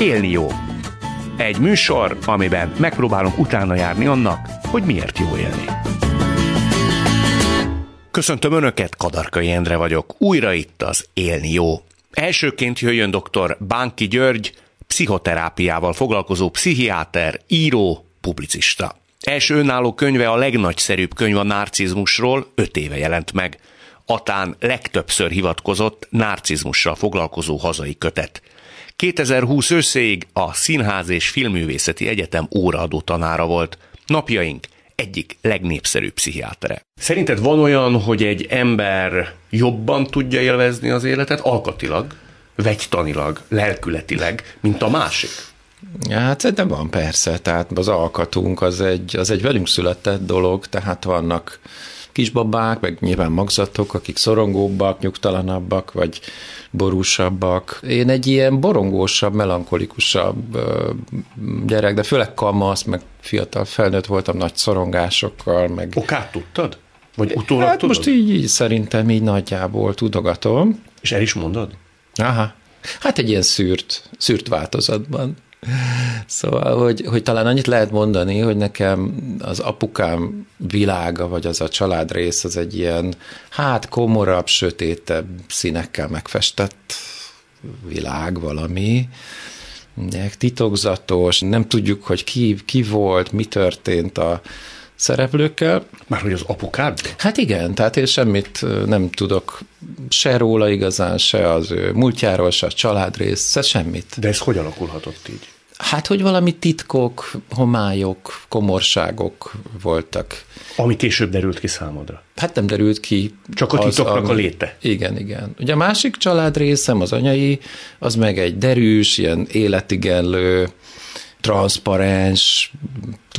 Élni jó. Egy műsor, amiben megpróbálunk utána járni annak, hogy miért jó élni. Köszöntöm Önöket, Kadarkai Endre vagyok. Újra itt az Élni jó. Elsőként jöjjön dr. Bánki György, pszichoterápiával foglalkozó pszichiáter, író, publicista. Első önálló könyve a legnagyszerűbb könyv a narcizmusról, öt éve jelent meg. Atán legtöbbször hivatkozott narcizmussal foglalkozó hazai kötet. 2020 összéig a Színház és Filmművészeti Egyetem óraadó tanára volt. Napjaink egyik legnépszerűbb pszichiátere. Szerinted van olyan, hogy egy ember jobban tudja élvezni az életet alkatilag, vegytanilag, lelkületileg, mint a másik? Ja, hát szerintem van persze, tehát az alkatunk az egy, az egy velünk született dolog, tehát vannak kisbabák, meg nyilván magzatok, akik szorongóbbak, nyugtalanabbak, vagy borúsabbak. Én egy ilyen borongósabb, melankolikusabb gyerek, de főleg kamasz, meg fiatal felnőtt voltam nagy szorongásokkal. Meg... Okát tudtad? Vagy utólag hát tudod? most így, így szerintem így nagyjából tudogatom. És el is mondod? Aha. Hát egy ilyen szűrt, szűrt változatban. Szóval, hogy, hogy talán annyit lehet mondani, hogy nekem az apukám világa, vagy az a családrész, az egy ilyen, hát komorabb, sötétebb színekkel megfestett világ valami, titokzatos, nem tudjuk, hogy ki, ki volt, mi történt a szereplőkkel. Már hogy az apukád? Hát igen, tehát én semmit nem tudok se róla igazán, se az ő múltjáról, se a családrész, se semmit. De ez hogy alakulhatott így? Hát, hogy valami titkok, homályok, komorságok voltak. Ami később derült ki számodra? Hát nem derült ki. Csak a titoknak az, a léte? Igen, igen. Ugye a másik családrészem, az anyai, az meg egy derűs, ilyen életigenlő, transzparens,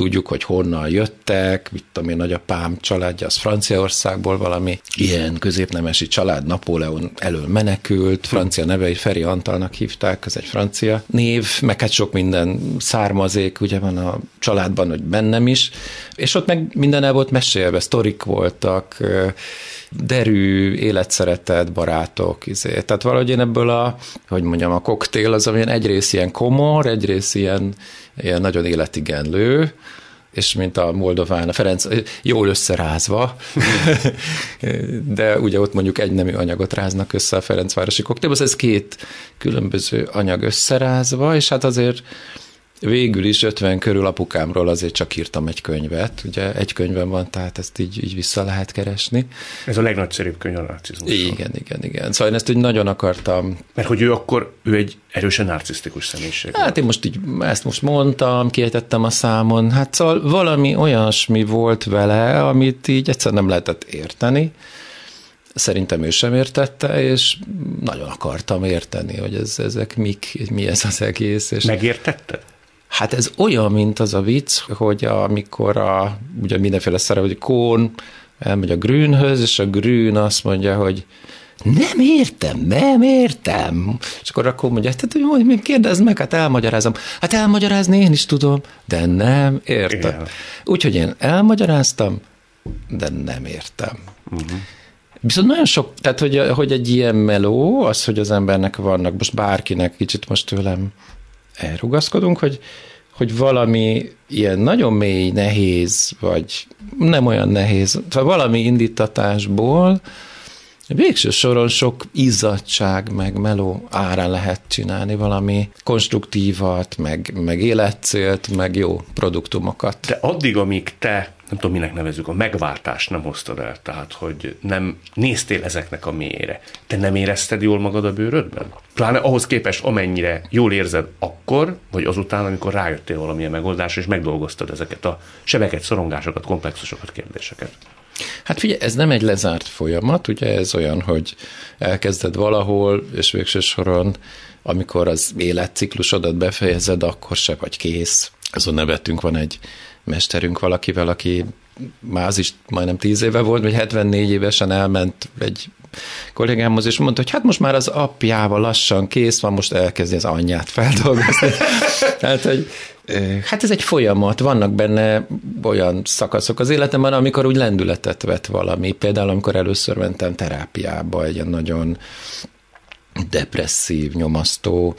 tudjuk, hogy honnan jöttek, mit tudom én, nagyapám családja, az Franciaországból valami ilyen középnemesi család, Napóleon elől menekült, francia nevei Feri Antalnak hívták, ez egy francia név, meg hát sok minden származék, ugye van a családban, hogy bennem is, és ott meg minden el volt mesélve, sztorik voltak, derű, életszeretett barátok. Izé. Tehát valahogy én ebből a, hogy mondjam, a koktél az, amilyen egyrészt ilyen komor, egyrészt ilyen, ilyen nagyon életigenlő, és mint a Moldován, a Ferenc jól összerázva, de ugye ott mondjuk egy nemű anyagot ráznak össze a Ferencvárosi koktélban, ez két különböző anyag összerázva, és hát azért végül is 50 körül apukámról azért csak írtam egy könyvet, ugye egy könyvem van, tehát ezt így, így vissza lehet keresni. Ez a legnagyszerűbb könyv a narcizmus. Igen, igen, igen. Szóval én ezt úgy nagyon akartam. Mert hogy ő akkor, ő egy erősen narcisztikus személyiség. Hát én most így ezt most mondtam, kiejtettem a számon, hát szóval valami olyasmi volt vele, amit így egyszer nem lehetett érteni. Szerintem ő sem értette, és nagyon akartam érteni, hogy ez, ezek mik, mi ez az egész. És Megértetted? Hát ez olyan, mint az a vicc, hogy amikor a, ugye mindenféle szerep, hogy Kón elmegy a Grünhöz, és a Grün azt mondja, hogy nem értem, nem értem. És akkor akkor mondja, tehát hogy kérdezd meg, hát elmagyarázom. Hát elmagyarázni én is tudom, de nem értem. Úgyhogy én elmagyaráztam, de nem értem. Uh-huh. Viszont nagyon sok, tehát hogy, hogy egy ilyen meló, az, hogy az embernek vannak, most bárkinek, kicsit most tőlem elrugaszkodunk, hogy, hogy valami ilyen nagyon mély, nehéz, vagy nem olyan nehéz, vagy valami indítatásból végső soron sok izzadság, meg meló árán lehet csinálni valami konstruktívat, meg, meg életcélt, meg jó produktumokat. De addig, amíg te nem tudom, minek nevezük, a megváltást nem hoztad el, tehát, hogy nem néztél ezeknek a mélyére. Te nem érezted jól magad a bőrödben? Pláne ahhoz képest, amennyire jól érzed akkor, vagy azután, amikor rájöttél valamilyen megoldásra, és megdolgoztad ezeket a sebeket, szorongásokat, komplexusokat, kérdéseket. Hát figyelj, ez nem egy lezárt folyamat, ugye ez olyan, hogy elkezded valahol, és végső soron, amikor az életciklusodat befejezed, akkor se vagy kész. Azon nevettünk, van egy mesterünk valakivel, aki már az is majdnem tíz éve volt, vagy 74 évesen elment egy kollégámhoz, és mondta, hogy hát most már az apjával lassan kész van, most elkezdi az anyját feldolgozni. Tehát, hogy hát ez egy folyamat, vannak benne olyan szakaszok az életemben, amikor úgy lendületet vett valami. Például, amikor először mentem terápiába, egy ilyen nagyon depresszív, nyomasztó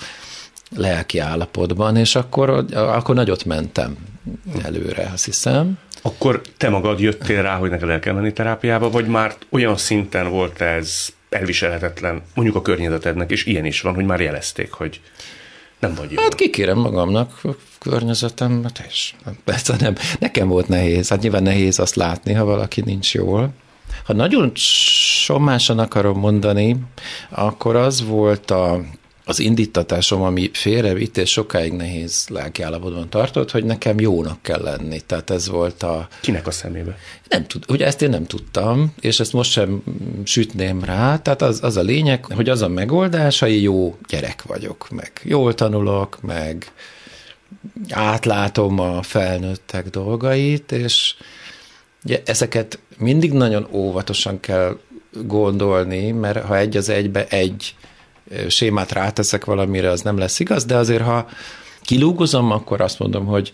lelki állapotban, és akkor, akkor nagyot mentem előre, azt hiszem. Akkor te magad jöttél rá, hogy neked el kell menni terápiába, vagy már olyan szinten volt ez elviselhetetlen, mondjuk a környezetednek, és ilyen is van, hogy már jelezték, hogy nem vagy jó. Hát kikérem magamnak a környezetemet, és persze nem. Nekem volt nehéz. Hát nyilván nehéz azt látni, ha valaki nincs jól. Ha nagyon sommásan akarom mondani, akkor az volt a az indítatásom, ami félrevitt, és sokáig nehéz lelkiállapotban tartott, hogy nekem jónak kell lenni. Tehát ez volt a... Kinek a szemébe? Nem tud, ugye ezt én nem tudtam, és ezt most sem sütném rá. Tehát az, az a lényeg, hogy az a megoldás, hogy jó gyerek vagyok, meg jól tanulok, meg átlátom a felnőttek dolgait, és ugye ezeket mindig nagyon óvatosan kell gondolni, mert ha egy az egybe egy sémát ráteszek valamire, az nem lesz igaz, de azért, ha kilúgozom, akkor azt mondom, hogy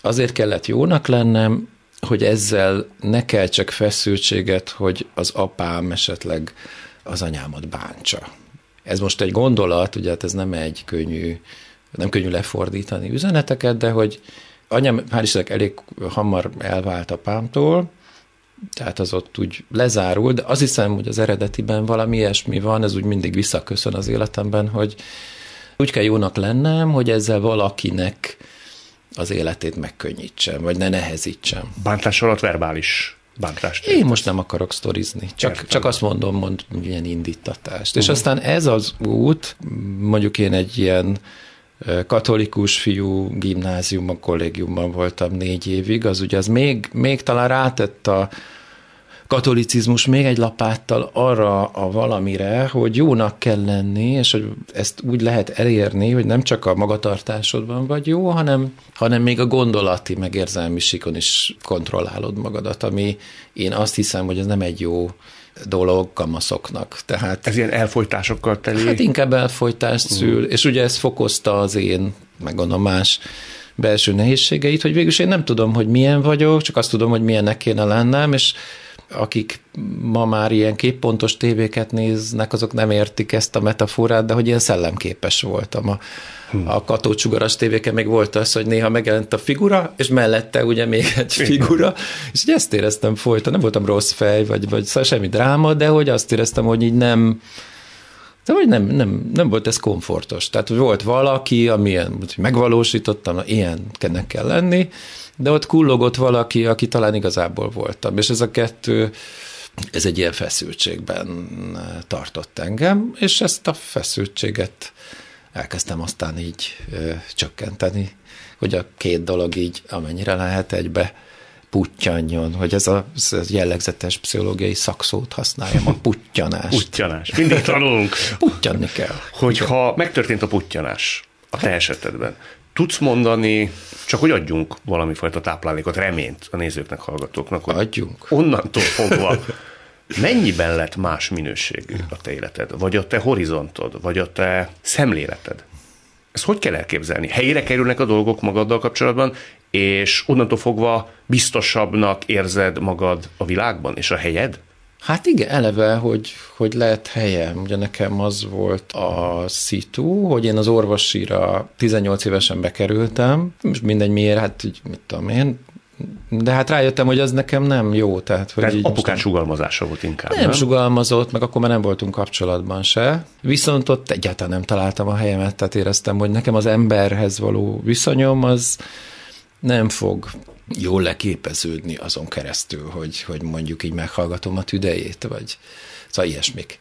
azért kellett jónak lennem, hogy ezzel ne kell csak feszültséget, hogy az apám esetleg az anyámat bántsa. Ez most egy gondolat, ugye hát ez nem egy könnyű, nem könnyű lefordítani üzeneteket, de hogy anyám, hál' Istennek elég hamar elvált apámtól, tehát az ott úgy lezárul, de azt hiszem, hogy az eredetiben valami ilyesmi van, ez úgy mindig visszaköszön az életemben, hogy úgy kell jónak lennem, hogy ezzel valakinek az életét megkönnyítsem, vagy ne nehezítsem. Bántás alatt verbális bántást. Én most nem akarok sztorizni, csak, csak azt mondom, mond ilyen indítatást. Uh-huh. És aztán ez az út, mondjuk én egy ilyen katolikus fiú gimnáziumban, kollégiumban voltam négy évig, az ugye az még, még talán rátett a katolicizmus még egy lapáttal arra a valamire, hogy jónak kell lenni, és hogy ezt úgy lehet elérni, hogy nem csak a magatartásodban vagy jó, hanem, hanem még a gondolati, meg érzelmi sikon is kontrollálod magadat, ami én azt hiszem, hogy ez nem egy jó dolog kamaszoknak. Tehát, ez ilyen elfolytásokkal teli? Hát inkább elfolytást szül, uh. és ugye ez fokozta az én, meg gondolom más belső nehézségeit, hogy végülis én nem tudom, hogy milyen vagyok, csak azt tudom, hogy milyennek kéne lennem, és akik ma már ilyen képpontos tévéket néznek, azok nem értik ezt a metaforát, de hogy ilyen szellemképes voltam. A, hmm. a katócsugaras tévéken még volt az, hogy néha megjelent a figura, és mellette ugye még egy figura, és ugye ezt éreztem folyton, nem voltam rossz fej, vagy, vagy szóval semmi dráma, de hogy azt éreztem, hogy így nem, de hogy nem, nem, nem volt ez komfortos. Tehát hogy volt valaki, amilyen megvalósítottam, ilyen kell lenni, de ott kullogott valaki, aki talán igazából voltam. És ez a kettő, ez egy ilyen feszültségben tartott engem, és ezt a feszültséget elkezdtem aztán így ö, csökkenteni, hogy a két dolog így amennyire lehet egybe puttyanjon, hogy ez a, ez a jellegzetes pszichológiai szakszót használjam, a puttyanást. Puttyanás. Mindig tanulunk. Puttyanni kell. Hogyha megtörtént a puttyanás a te esetedben, tudsz mondani, csak hogy adjunk valami fajta táplálékot, reményt a nézőknek, hallgatóknak. Hogy Adjunk. Onnantól fogva mennyiben lett más minőségű a te életed, vagy a te horizontod, vagy a te szemléleted? Ezt hogy kell elképzelni? Helyére kerülnek a dolgok magaddal kapcsolatban, és onnantól fogva biztosabbnak érzed magad a világban, és a helyed? Hát igen, eleve, hogy, hogy lehet helyem. Ugye nekem az volt a szitu, hogy én az orvosira 18 évesen bekerültem, és mindegy miért, hát így, mit tudom én, de hát rájöttem, hogy az nekem nem jó. Tehát, hogy tehát apukán sugalmazása volt inkább, nem? Nem sugalmazott, meg akkor már nem voltunk kapcsolatban se. Viszont ott egyáltalán nem találtam a helyemet, tehát éreztem, hogy nekem az emberhez való viszonyom az nem fog jól leképeződni azon keresztül, hogy, hogy mondjuk így meghallgatom a tüdejét, vagy szóval ilyesmik.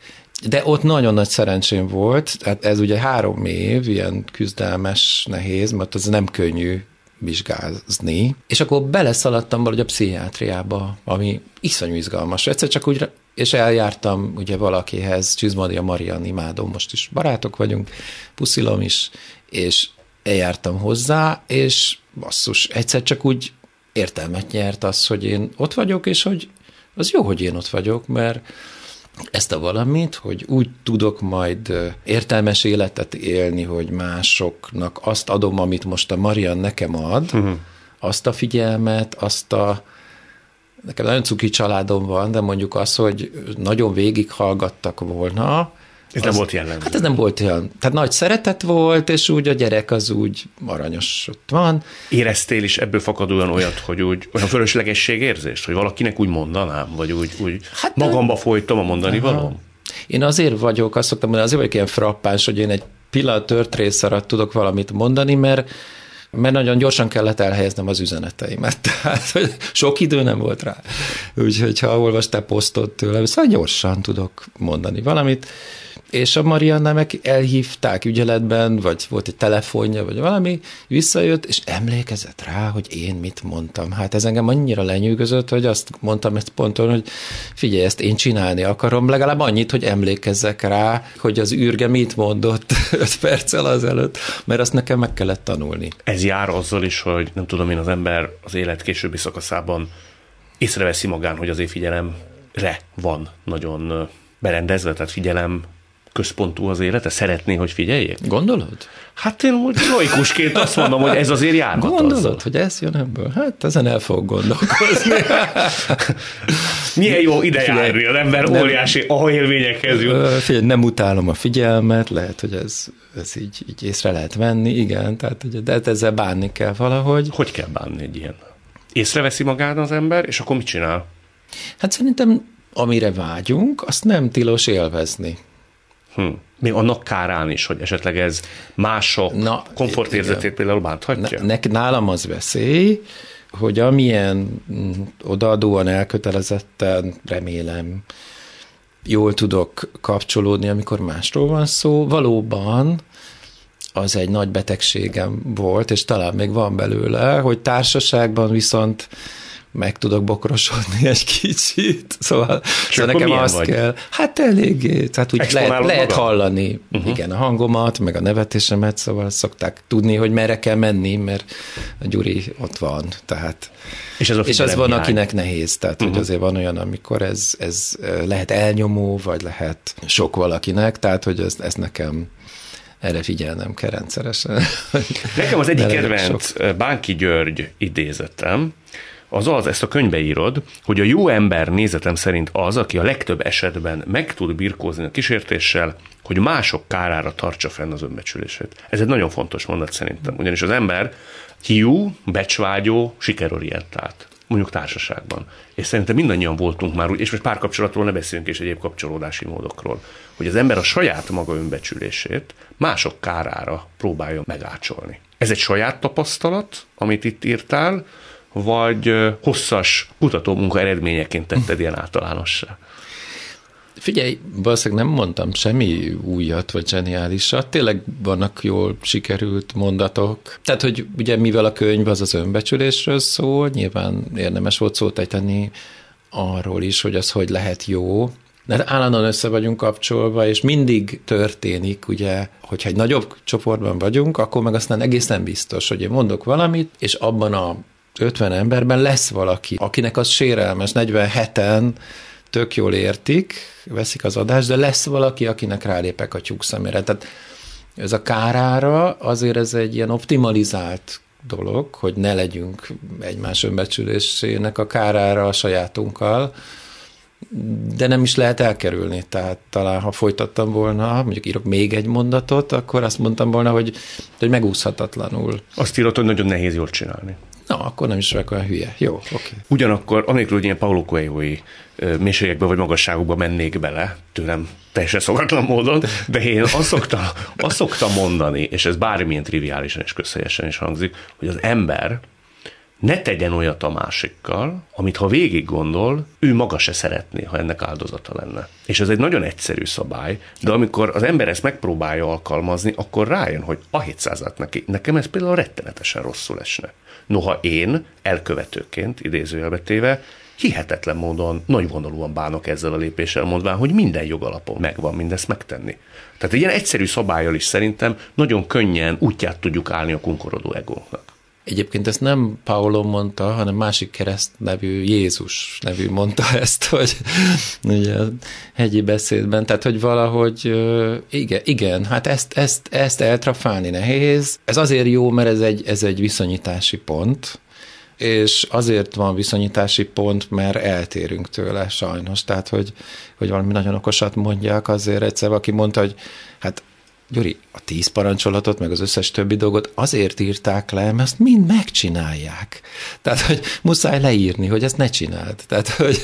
De ott nagyon nagy szerencsém volt, tehát ez ugye három év, ilyen küzdelmes, nehéz, mert az nem könnyű vizsgázni, és akkor beleszaladtam valahogy a pszichiátriába, ami iszonyú izgalmas. Egyszer csak úgy, és eljártam ugye valakihez, Csizmadia Marian imádom, most is barátok vagyunk, puszilom is, és eljártam hozzá, és basszus, egyszer csak úgy értelmet nyert az, hogy én ott vagyok, és hogy az jó, hogy én ott vagyok, mert ezt a valamit, hogy úgy tudok majd értelmes életet élni, hogy másoknak azt adom, amit most a Marian nekem ad, uh-huh. azt a figyelmet, azt a nekem nagyon cuki családom van, de mondjuk az, hogy nagyon végighallgattak volna, Ez az, nem volt jellemző. Hát ez nem volt olyan. Tehát nagy szeretet volt, és úgy a gyerek az úgy aranyos ott van. Éreztél is ebből fakadóan olyat, hogy úgy olyan fölöslegesség érzést, hogy valakinek úgy mondanám, vagy úgy, úgy hát magamba folytom a mondani való? Én azért vagyok, azt szoktam mondani, azért vagyok ilyen frappáns, hogy én egy pillanat tört tudok valamit mondani, mert mert nagyon gyorsan kellett elhelyeznem az üzeneteimet, tehát hogy sok idő nem volt rá. Úgyhogy ha olvastál posztot tőlem, szóval gyorsan tudok mondani valamit, és a Marianna meg elhívták ügyeletben, vagy volt egy telefonja, vagy valami, visszajött, és emlékezett rá, hogy én mit mondtam. Hát ez engem annyira lenyűgözött, hogy azt mondtam ezt ponton, hogy figyelj, ezt én csinálni akarom, legalább annyit, hogy emlékezzek rá, hogy az űrge mit mondott öt perccel azelőtt, mert azt nekem meg kellett tanulni. Ez jár azzal is, hogy nem tudom én, az ember az élet későbbi szakaszában észreveszi magán, hogy azért figyelemre van nagyon berendezve, tehát figyelem központú az élete? Szeretné, hogy figyeljék? Gondolod? Hát én úgy laikusként azt mondom, hogy ez azért járhat Gondolod, azzal. hogy ez jön ebből? Hát ezen el fog gondolkozni. Milyen jó ide járni, az ember nem, óriási élményekhez jut. Figyelj, nem utálom a figyelmet, lehet, hogy ez, ez így, így észre lehet venni, igen, tehát ugye, de hát ezzel bánni kell valahogy. Hogy kell bánni egy ilyen? Észreveszi magát az ember, és akkor mit csinál? Hát szerintem amire vágyunk, azt nem tilos élvezni. Hm. Még annak kárán is, hogy esetleg ez mások Na, komfortérzetét például bánthatja? Ne, nálam az veszély, hogy amilyen odaadóan, elkötelezetten, remélem, jól tudok kapcsolódni, amikor másról van szó, valóban az egy nagy betegségem volt, és talán még van belőle, hogy társaságban viszont meg tudok bokrosodni egy kicsit, szóval, szóval nekem azt vagy? kell, hát eléggé, tehát úgy lehet, lehet hallani, uh-huh. igen, a hangomat, meg a nevetésemet, szóval szokták tudni, hogy merre kell menni, mert a Gyuri ott van, tehát és, ez és az van, hiány. akinek nehéz, tehát uh-huh. hogy azért van olyan, amikor ez, ez lehet elnyomó, vagy lehet sok valakinek, tehát hogy ez, ez nekem erre figyelnem kell rendszeresen. Nekem az egyik kedvenc sok. Bánki György idézetem, az az, ezt a könyvbe írod, hogy a jó ember nézetem szerint az, aki a legtöbb esetben meg tud birkózni a kísértéssel, hogy mások kárára tartsa fenn az önbecsülését. Ez egy nagyon fontos mondat szerintem, ugyanis az ember hiú, becsvágyó, sikerorientált mondjuk társaságban. És szerintem mindannyian voltunk már úgy, és most párkapcsolatról ne beszélünk, és egyéb kapcsolódási módokról, hogy az ember a saját maga önbecsülését mások kárára próbálja megácsolni. Ez egy saját tapasztalat, amit itt írtál, vagy hosszas kutatómunka eredményeként tetted ilyen általánossá? Figyelj, valószínűleg nem mondtam semmi újat vagy zseniálisat, tényleg vannak jól sikerült mondatok. Tehát, hogy ugye mivel a könyv az az önbecsülésről szól, nyilván érdemes volt szót ejteni arról is, hogy az hogy lehet jó, de állandóan össze vagyunk kapcsolva, és mindig történik, ugye, hogyha egy nagyobb csoportban vagyunk, akkor meg aztán egészen biztos, hogy én mondok valamit, és abban a 50 emberben lesz valaki, akinek az sérelmes, 47-en tök jól értik, veszik az adást, de lesz valaki, akinek rálépek a tyúk szemére. Tehát ez a kárára azért ez egy ilyen optimalizált dolog, hogy ne legyünk egymás önbecsülésének a kárára a sajátunkkal, de nem is lehet elkerülni. Tehát talán, ha folytattam volna, mondjuk írok még egy mondatot, akkor azt mondtam volna, hogy, hogy megúszhatatlanul. Azt írott, hogy nagyon nehéz jól csinálni. Na, akkor nem is vagyok olyan hülye. Jó, oké. Okay. Ugyanakkor, anélkül, hogy ilyen Paulo coelho mélységekbe vagy magasságokba mennék bele, tőlem teljesen szokatlan módon, de én azt szoktam, azt szoktam mondani, és ez bármilyen triviálisan és közhelyesen is hangzik, hogy az ember ne tegyen olyat a másikkal, amit ha végig gondol, ő maga se szeretné, ha ennek áldozata lenne. És ez egy nagyon egyszerű szabály, de amikor az ember ezt megpróbálja alkalmazni, akkor rájön, hogy a 700 neki. Nekem ez például rettenetesen rosszul esne. Noha én elkövetőként, idézőjelbetéve, hihetetlen módon nagyvonalúan bánok ezzel a lépéssel, mondván, hogy minden jogalapon megvan mindezt megtenni. Tehát egy ilyen egyszerű szabályjal is szerintem nagyon könnyen útját tudjuk állni a kunkorodó egónknak. Egyébként ezt nem Paulo mondta, hanem másik kereszt nevű Jézus nevű mondta ezt, hogy ugye a hegyi beszédben, tehát hogy valahogy igen, igen hát ezt, ezt, ezt eltrafálni nehéz. Ez azért jó, mert ez egy, ez egy viszonyítási pont, és azért van viszonyítási pont, mert eltérünk tőle sajnos. Tehát, hogy, hogy valami nagyon okosat mondjak, azért egyszer valaki mondta, hogy Gyuri, a tíz parancsolatot, meg az összes többi dolgot azért írták le, mert ezt mind megcsinálják. Tehát, hogy muszáj leírni, hogy ezt ne csináld. Tehát, hogy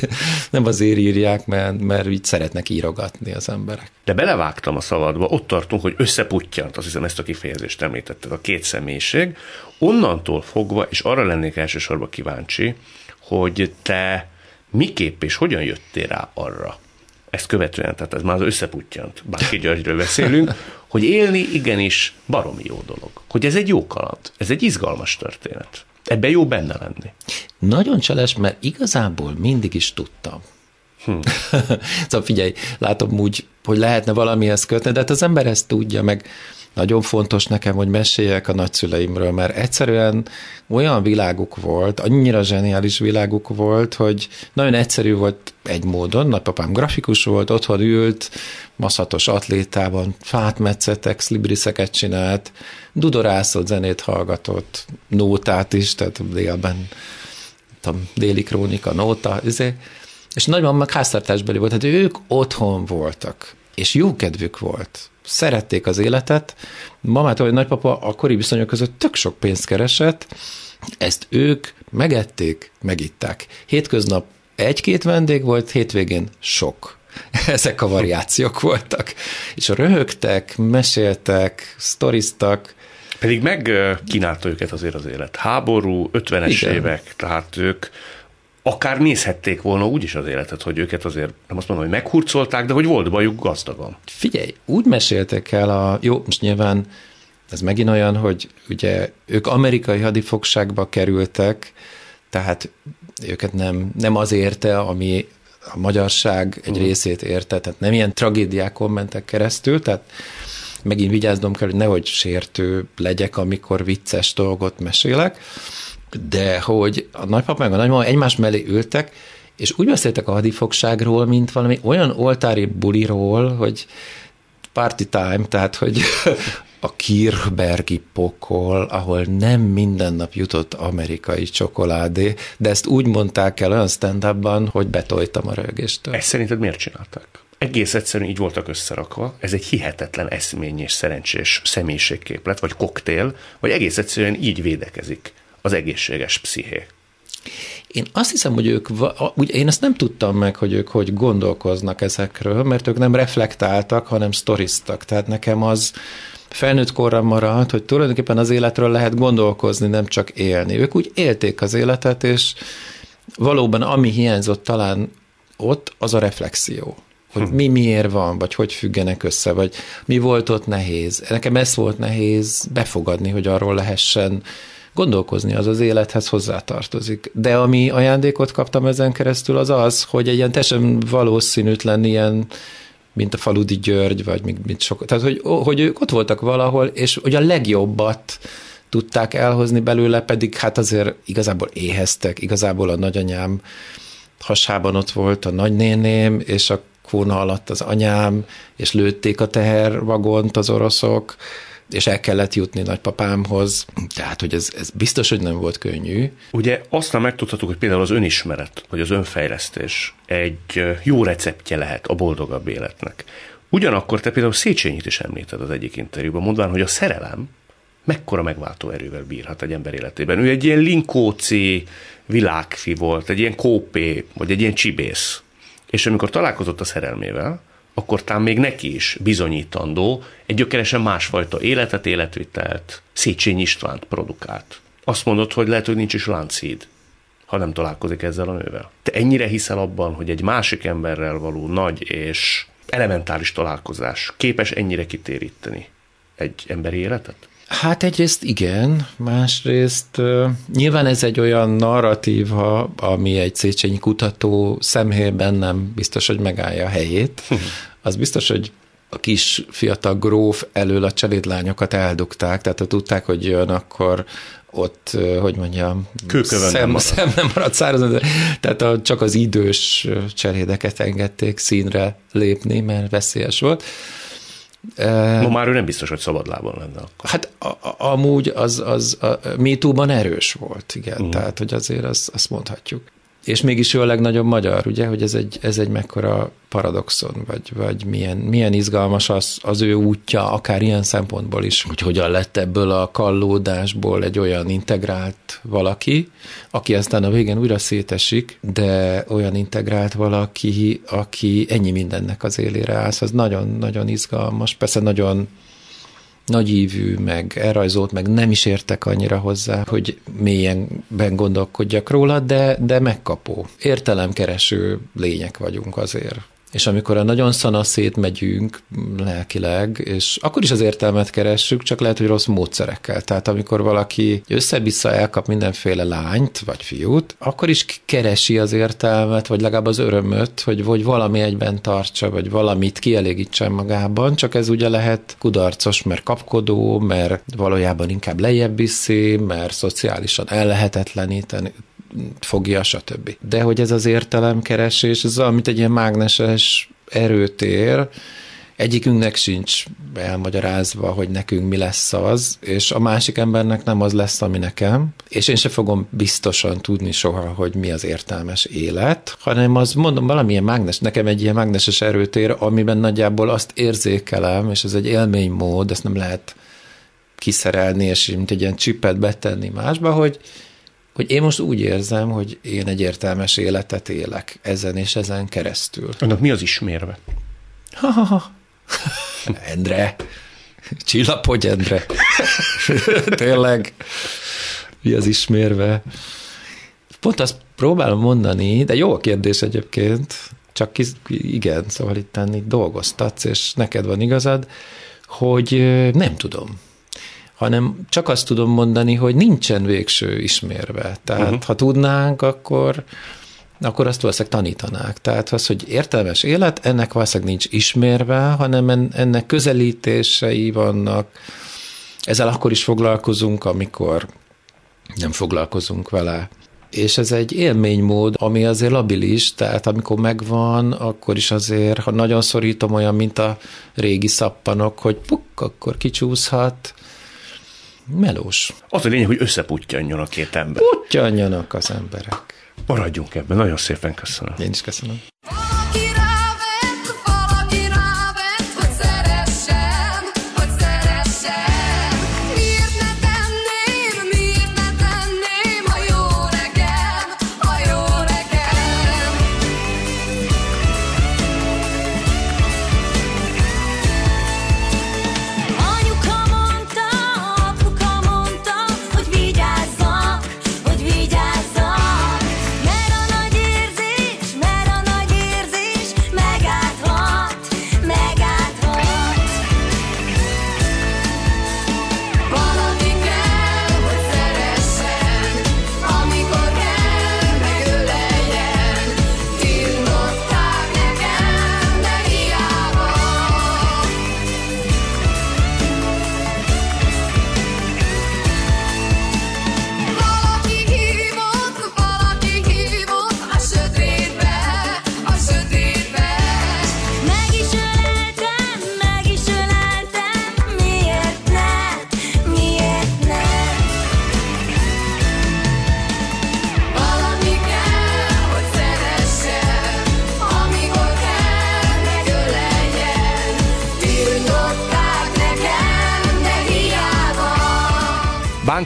nem azért írják, mert, mert így szeretnek írogatni az emberek. De belevágtam a szavadba, ott tartunk, hogy összeputtyant, azt hiszem ezt a kifejezést említetted, a két személyiség. Onnantól fogva, és arra lennék elsősorban kíváncsi, hogy te miképp és hogyan jöttél rá arra, ezt követően, tehát ez már az összeputtyant, Bánki Györgyről beszélünk, hogy élni igenis baromi jó dolog. Hogy ez egy jó kaland, ez egy izgalmas történet. Ebben jó benne lenni. Nagyon cseles, mert igazából mindig is tudtam. Hm. szóval figyelj, látom úgy, hogy lehetne valamihez kötni, de hát az ember ezt tudja, meg nagyon fontos nekem, hogy meséljek a nagyszüleimről, mert egyszerűen olyan világuk volt, annyira zseniális világuk volt, hogy nagyon egyszerű volt egy módon. Nagypapám grafikus volt, otthon ült, maszatos atlétában, fát metszettek, slibriszeket csinált, dudorászott, zenét hallgatott, nótát is, tehát délben, tudom, déli krónika, nóta, ezért, és nagymamám meg háztartásbeli volt, tehát ők otthon voltak, és jó kedvük volt szerették az életet. Mamától, hogy nagypapa a kori viszonyok között tök sok pénzt keresett, ezt ők megették, megitták. Hétköznap egy-két vendég volt, hétvégén sok. Ezek a variációk voltak. És röhögtek, meséltek, sztoriztak, pedig megkínálta őket azért az élet. Háború, 50-es évek, tehát ők akár nézhették volna úgy is az életet, hogy őket azért nem azt mondom, hogy meghurcolták, de hogy volt bajuk gazdagon. Figyelj, úgy meséltek el a, jó, most nyilván ez megint olyan, hogy ugye ők amerikai hadifogságba kerültek, tehát őket nem, nem az érte, ami a magyarság egy uh. részét érte, tehát nem ilyen tragédiákon mentek keresztül, tehát megint vigyáznom kell, hogy nehogy sértő legyek, amikor vicces dolgot mesélek, de hogy a nagypapa meg a nagymama egymás mellé ültek, és úgy beszéltek a hadifogságról, mint valami olyan oltári buliról, hogy party time, tehát hogy a Kirchbergi pokol, ahol nem minden nap jutott amerikai csokoládé, de ezt úgy mondták el olyan stand hogy betoltam a rögéstől. Ezt szerinted miért csinálták? Egész egyszerűen így voltak összerakva, ez egy hihetetlen eszmény és szerencsés személyiségképlet, vagy koktél, vagy egész egyszerűen így védekezik az egészséges psziché. Én azt hiszem, hogy ők, ugye én ezt nem tudtam meg, hogy ők hogy gondolkoznak ezekről, mert ők nem reflektáltak, hanem sztoriztak. Tehát nekem az felnőtt korra maradt, hogy tulajdonképpen az életről lehet gondolkozni, nem csak élni. Ők úgy élték az életet, és valóban ami hiányzott talán ott, az a reflexió hogy hm. mi miért van, vagy hogy függenek össze, vagy mi volt ott nehéz. Nekem ez volt nehéz befogadni, hogy arról lehessen gondolkozni, az az élethez hozzátartozik. De ami ajándékot kaptam ezen keresztül, az az, hogy egy ilyen teljesen valószínűtlen ilyen mint a Faludi György, vagy mint sok, tehát hogy, hogy ők ott voltak valahol, és hogy a legjobbat tudták elhozni belőle, pedig hát azért igazából éheztek, igazából a nagyanyám hasában ott volt a nagynéném, és a kóna alatt az anyám, és lőtték a tehervagont az oroszok, és el kellett jutni nagypapámhoz, tehát hogy ez, ez biztos, hogy nem volt könnyű. Ugye aztán megtudhatjuk, hogy például az önismeret, vagy az önfejlesztés egy jó receptje lehet a boldogabb életnek. Ugyanakkor te például Széchenyit is említed az egyik interjúban, mondván, hogy a szerelem mekkora megváltó erővel bírhat egy ember életében. Ő egy ilyen linkóci világfi volt, egy ilyen kópé, vagy egy ilyen csibész. És amikor találkozott a szerelmével, akkor talán még neki is bizonyítandó egy gyökeresen másfajta életet, életvitelt, Széchenyi Istvánt produkált. Azt mondod, hogy lehet, hogy nincs is láncid, ha nem találkozik ezzel a nővel. Te ennyire hiszel abban, hogy egy másik emberrel való nagy és elementáris találkozás képes ennyire kitéríteni egy emberi életet? Hát egyrészt igen, másrészt uh, nyilván ez egy olyan narratíva, ami egy Széchenyi kutató szemhében nem biztos, hogy megállja a helyét. Az biztos, hogy a kis fiatal gróf elől a cselédlányokat eldugták, tehát ha tudták, hogy jön, akkor ott, hogy mondjam, szem, nem szem nem maradt száraz, de, tehát a, csak az idős cselédeket engedték színre lépni, mert veszélyes volt. Ma már ő nem biztos, hogy szabadlábon lenne akkor. Hát a, a, amúgy az, az a MeToo-ban erős volt, igen. Uh-huh. Tehát, hogy azért azt, azt mondhatjuk. És mégis ő a legnagyobb magyar, ugye, hogy ez egy, ez egy mekkora paradoxon, vagy, vagy milyen, milyen izgalmas az, az ő útja, akár ilyen szempontból is, hogy hogyan lett ebből a kallódásból egy olyan integrált valaki, aki aztán a végén újra szétesik, de olyan integrált valaki, aki ennyi mindennek az élére áll. Az nagyon-nagyon izgalmas, persze nagyon nagyívű, meg elrajzolt, meg nem is értek annyira hozzá, hogy mélyenben gondolkodjak róla, de, de megkapó. Értelemkereső lények vagyunk azért. És amikor a nagyon szanaszét megyünk lelkileg, és akkor is az értelmet keressük, csak lehet, hogy rossz módszerekkel. Tehát amikor valaki össze-vissza elkap mindenféle lányt, vagy fiút, akkor is keresi az értelmet, vagy legalább az örömöt, hogy, hogy valami egyben tartsa, vagy valamit kielégítsen magában, csak ez ugye lehet kudarcos, mert kapkodó, mert valójában inkább lejjebb viszi, mert szociálisan ellehetetleníteni, fogja, stb. De hogy ez az értelemkeresés, ez amit egy ilyen mágneses erőtér, egyikünknek sincs elmagyarázva, hogy nekünk mi lesz az, és a másik embernek nem az lesz, ami nekem, és én se fogom biztosan tudni soha, hogy mi az értelmes élet, hanem az mondom valamilyen mágnes, nekem egy ilyen mágneses erőtér, amiben nagyjából azt érzékelem, és ez egy élménymód, ezt nem lehet kiszerelni, és mint egy ilyen csipet betenni másba, hogy hogy én most úgy érzem, hogy én egy értelmes életet élek ezen és ezen keresztül. Annak mi az ismérve? Ha-ha-ha. Endre. Csillapodj, Endre. Tényleg. Mi az ismérve? Pont azt próbálom mondani, de jó a kérdés egyébként, csak igen, szóval itt dolgoztatsz, és neked van igazad, hogy nem tudom hanem csak azt tudom mondani, hogy nincsen végső ismérve. Tehát uh-huh. ha tudnánk, akkor akkor azt valószínűleg tanítanák. Tehát az, hogy értelmes élet, ennek valószínűleg nincs ismérve, hanem ennek közelítései vannak. Ezzel akkor is foglalkozunk, amikor nem foglalkozunk vele. És ez egy élménymód, ami azért labilis, tehát amikor megvan, akkor is azért, ha nagyon szorítom olyan, mint a régi szappanok, hogy puk, akkor kicsúszhat, melós. Az a lényeg, hogy összeputtyanjon a két ember. Puttyanjanak az emberek. Maradjunk ebben. Nagyon szépen köszönöm. Én is köszönöm.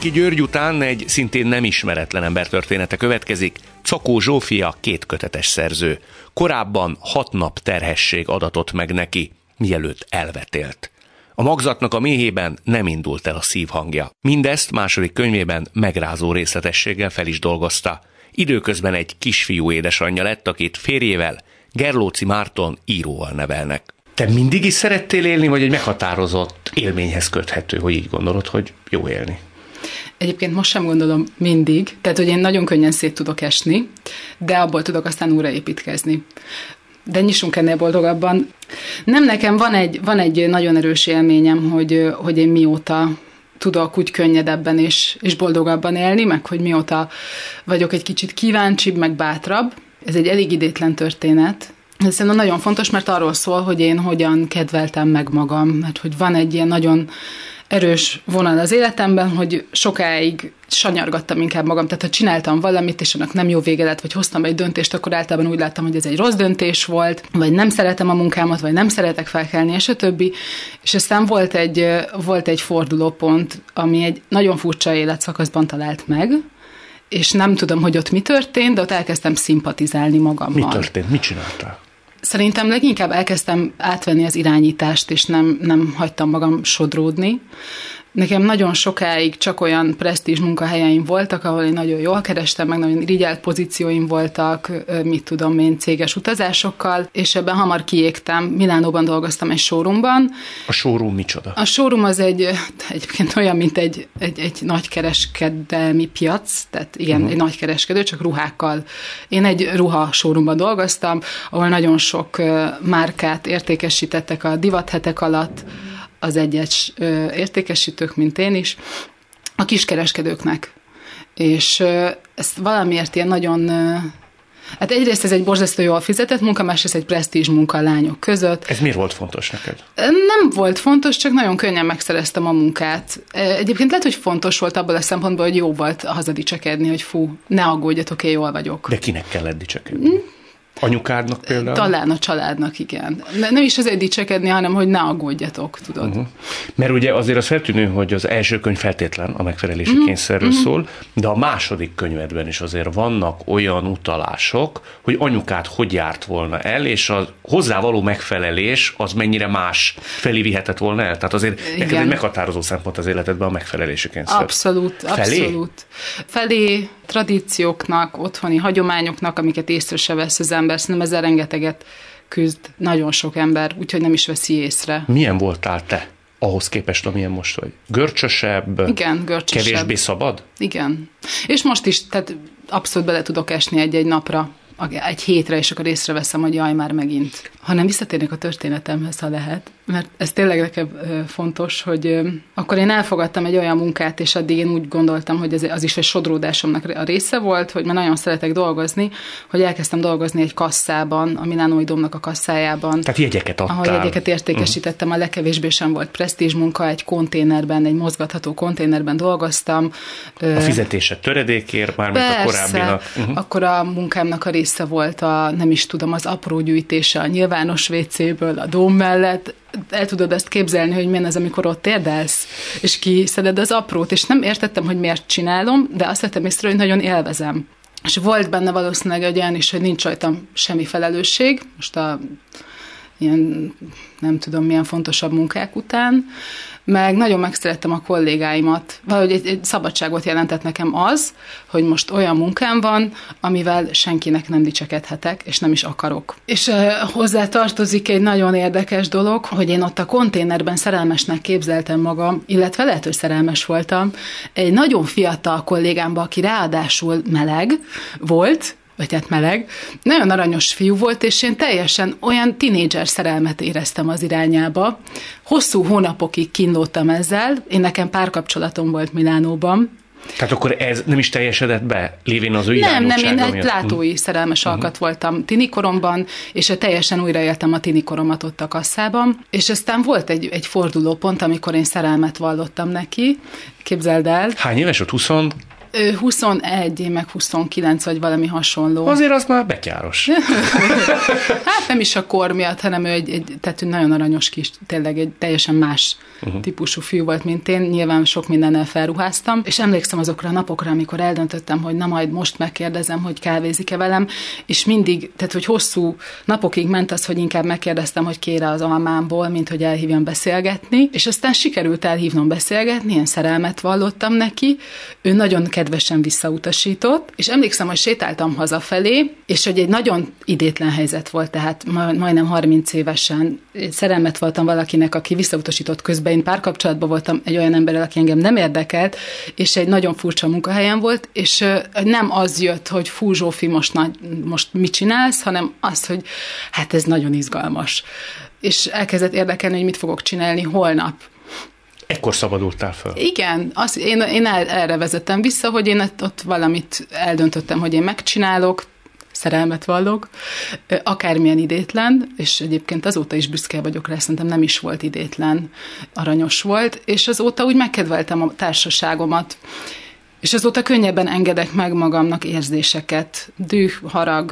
Bánki György után egy szintén nem ismeretlen ember története következik, Cakó Zsófia kétkötetes szerző. Korábban hat nap terhesség adatott meg neki, mielőtt elvetélt. A magzatnak a méhében nem indult el a szívhangja. Mindezt második könyvében megrázó részletességgel fel is dolgozta. Időközben egy kisfiú édesanyja lett, akit férjével, Gerlóci Márton íróval nevelnek. Te mindig is szerettél élni, vagy egy meghatározott élményhez köthető, hogy így gondolod, hogy jó élni? Egyébként most sem gondolom mindig, tehát hogy én nagyon könnyen szét tudok esni, de abból tudok aztán újraépítkezni. De nyissunk ennél boldogabban. Nem nekem van egy, van egy nagyon erős élményem, hogy, hogy én mióta tudok úgy könnyedebben és, és boldogabban élni, meg hogy mióta vagyok egy kicsit kíváncsibb, meg bátrabb. Ez egy elég idétlen történet, Ez szerintem nagyon fontos, mert arról szól, hogy én hogyan kedveltem meg magam, mert hogy van egy ilyen nagyon erős vonal az életemben, hogy sokáig sanyargattam inkább magam, tehát ha csináltam valamit, és annak nem jó vége lett, vagy hoztam egy döntést, akkor általában úgy láttam, hogy ez egy rossz döntés volt, vagy nem szeretem a munkámat, vagy nem szeretek felkelni, és a többi. És aztán volt egy, volt egy fordulópont, ami egy nagyon furcsa életszakaszban talált meg, és nem tudom, hogy ott mi történt, de ott elkezdtem szimpatizálni magammal. Mi történt? Mit csináltál? Szerintem leginkább elkezdtem átvenni az irányítást, és nem, nem hagytam magam sodródni. Nekem nagyon sokáig csak olyan presztízs munkahelyeim voltak, ahol én nagyon jól kerestem, meg nagyon irigyelt pozícióim voltak, mit tudom én, céges utazásokkal, és ebben hamar kiégtem. Milánóban dolgoztam egy showroomban. A showroom micsoda? A showroom az egy, egyébként olyan, mint egy, egy, egy nagy kereskedelmi piac, tehát igen, uh-huh. egy nagy kereskedő, csak ruhákkal. Én egy ruha showroomban dolgoztam, ahol nagyon sok márkát értékesítettek a divathetek alatt, az egyes értékesítők, mint én is, a kiskereskedőknek. És ezt valamiért ilyen nagyon Hát egyrészt ez egy borzasztó jól fizetett munka, másrészt egy presztízs munka a lányok között. Ez miért volt fontos neked? Nem volt fontos, csak nagyon könnyen megszereztem a munkát. Egyébként lehet, hogy fontos volt abból a szempontból, hogy jó volt hazadicsekedni, hogy fú, ne aggódjatok, én jól vagyok. De kinek kellett dicsekedni? Anyukádnak például? Talán a családnak, igen. Ne, nem is azért dicsekedni, hanem hogy ne aggódjatok, tudod. Uh-huh. Mert ugye azért az feltűnő, hogy az első könyv feltétlen a megfelelési uh-huh. kényszerről uh-huh. szól, de a második könyvedben is azért vannak olyan utalások, hogy anyukát hogy járt volna el, és a hozzávaló megfelelés az mennyire más felé vihetett volna el. Tehát azért neked egy meghatározó szempont az életedben a megfelelési kényszer. Abszolút, Felé? abszolút. Felé tradícióknak, otthoni hagyományoknak, amiket észre se vesz az ember, szerintem ezzel rengeteget küzd nagyon sok ember, úgyhogy nem is veszi észre. Milyen voltál te? ahhoz képest, amilyen most vagy. Görcsösebb? Igen, görcsösebb. Kevésbé szabad? Igen. És most is, tehát abszolút bele tudok esni egy-egy napra egy hétre, és akkor észreveszem, hogy jaj, már megint. Hanem visszatérnék a történetemhez, ha lehet, mert ez tényleg nekem fontos, hogy akkor én elfogadtam egy olyan munkát, és addig én úgy gondoltam, hogy ez az is egy sodródásomnak a része volt, hogy már nagyon szeretek dolgozni, hogy elkezdtem dolgozni egy kasszában, a Milánói Domnak a kasszájában. Tehát jegyeket adtál. Ahol jegyeket értékesítettem, a legkevésbé sem volt presztízs munka, egy konténerben, egy mozgatható konténerben dolgoztam. A fizetése töredékért, mármint a korábbinak. Uh-huh. Akkor a munkámnak a része volt a, nem is tudom, az apró gyűjtése a nyilvános WC-ből, a dóm mellett, el tudod ezt képzelni, hogy milyen az, amikor ott érdelsz, és kiszeded az aprót, és nem értettem, hogy miért csinálom, de azt vettem észre, hogy nagyon élvezem. És volt benne valószínűleg egy olyan is, hogy nincs rajtam semmi felelősség, most a ilyen nem tudom milyen fontosabb munkák után, meg nagyon megszerettem a kollégáimat. Valahogy egy, egy szabadságot jelentett nekem az, hogy most olyan munkám van, amivel senkinek nem dicsekedhetek, és nem is akarok. És uh, hozzá tartozik egy nagyon érdekes dolog, hogy én ott a konténerben szerelmesnek képzeltem magam, illetve lehet, hogy szerelmes voltam, egy nagyon fiatal kollégámba, aki ráadásul meleg volt, vagy hát meleg, nagyon aranyos fiú volt, és én teljesen olyan tinédzser szerelmet éreztem az irányába. Hosszú hónapokig kínlódtam ezzel, én nekem párkapcsolatom volt Milánóban, tehát akkor ez nem is teljesedett be, lévén az ő Nem, nem, én egy látói uh-huh. szerelmes uh-huh. alkat voltam tinikoromban, és teljesen újraéltem a tinikoromat ott a kasszában, és aztán volt egy, egy fordulópont, amikor én szerelmet vallottam neki, képzeld el. Hány éves volt? 20? Ő 21, én meg 29, vagy valami hasonló. Azért az már betyáros. hát nem is a kor miatt, hanem ő egy, egy tehát ő nagyon aranyos kis, tényleg egy teljesen más uh-huh. típusú fiú volt, mint én. Nyilván sok mindennel felruháztam, és emlékszem azokra a napokra, amikor eldöntöttem, hogy na majd most megkérdezem, hogy kávézik-e velem, és mindig, tehát hogy hosszú napokig ment az, hogy inkább megkérdeztem, hogy kére az almámból, mint hogy elhívjam beszélgetni, és aztán sikerült elhívnom beszélgetni, ilyen szerelmet vallottam neki. Ő nagyon kedvesen visszautasított, és emlékszem, hogy sétáltam hazafelé, és hogy egy nagyon idétlen helyzet volt, tehát majdnem 30 évesen szerelmet voltam valakinek, aki visszautasított közben, én párkapcsolatban voltam egy olyan emberrel, aki engem nem érdekelt, és egy nagyon furcsa munkahelyen volt, és nem az jött, hogy fú, Zsófi, most, nagy, most mit csinálsz, hanem az, hogy hát ez nagyon izgalmas. És elkezdett érdekelni, hogy mit fogok csinálni holnap Ekkor szabadultál fel? Igen, az, én, én el, erre vezettem vissza, hogy én ott valamit eldöntöttem, hogy én megcsinálok, szerelmet vallok, akármilyen idétlen, és egyébként azóta is büszke vagyok rá, szerintem nem is volt idétlen, aranyos volt, és azóta úgy megkedveltem a társaságomat, és azóta könnyebben engedek meg magamnak érzéseket, düh, harag,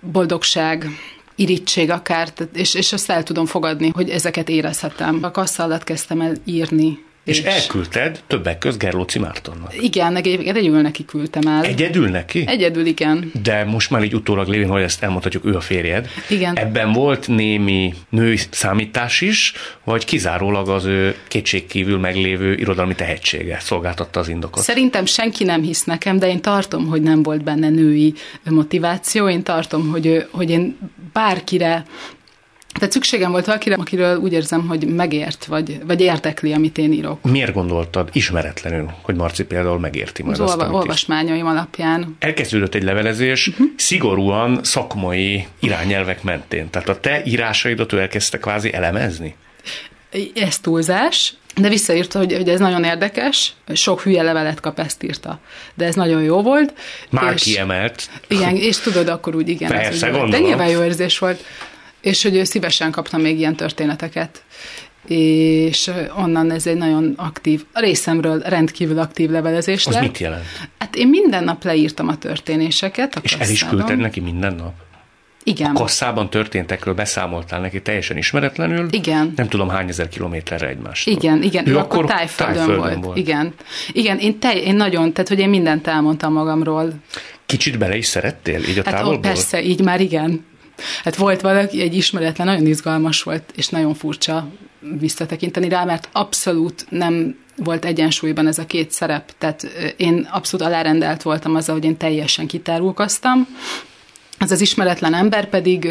boldogság, irítség akár, és, és azt el tudom fogadni, hogy ezeket érezhetem. A kassa alatt kezdtem el írni és, és elküldted többek köz Gerlóci Mártonnak. Igen, egyedül neki küldtem el. Egyedül neki? Egyedül, igen. De most már így utólag lévén, hogy ezt elmondhatjuk, ő a férjed. Igen. Ebben volt némi női számítás is, vagy kizárólag az ő kétségkívül meglévő irodalmi tehetsége szolgáltatta az indokot? Szerintem senki nem hisz nekem, de én tartom, hogy nem volt benne női motiváció. Én tartom, hogy, hogy én bárkire tehát szükségem volt valakire, akiről úgy érzem, hogy megért, vagy, vagy értekli, amit én írok. Miért gondoltad ismeretlenül, hogy Marci például megérti majd Az azt, olva, olvasmányaim alapján. Elkezdődött egy levelezés uh-huh. szigorúan szakmai irányelvek mentén. Tehát a te írásaidat ő elkezdte kvázi elemezni? Ez túlzás, de visszaírta, hogy, hogy ez nagyon érdekes, sok hülye levelet kap, ezt írta. De ez nagyon jó volt. Már és, kiemelt. Igen, és tudod, akkor úgy igen. Persze, ez gondolom. De nyilván jó érzés volt és hogy ő szívesen kapna még ilyen történeteket és onnan ez egy nagyon aktív, a részemről rendkívül aktív levelezés Az lett. mit jelent? Hát én minden nap leírtam a történéseket. A és kasszában. el is küldted neki minden nap? Igen. A kasszában történtekről beszámoltál neki teljesen ismeretlenül. Igen. Nem tudom hány ezer kilométerre egymást. Igen, igen. Ő, ő akkor tájföldön, tájföldön volt. volt. Igen. Igen, én, tej, én nagyon, tehát hogy én mindent elmondtam magamról. Kicsit bele is szerettél így a hát távolból? Ó, persze, így már igen. Hát volt valaki, egy ismeretlen, nagyon izgalmas volt, és nagyon furcsa visszatekinteni rá, mert abszolút nem volt egyensúlyban ez a két szerep, tehát én abszolút alárendelt voltam azzal, hogy én teljesen kitárulkoztam, az az ismeretlen ember pedig,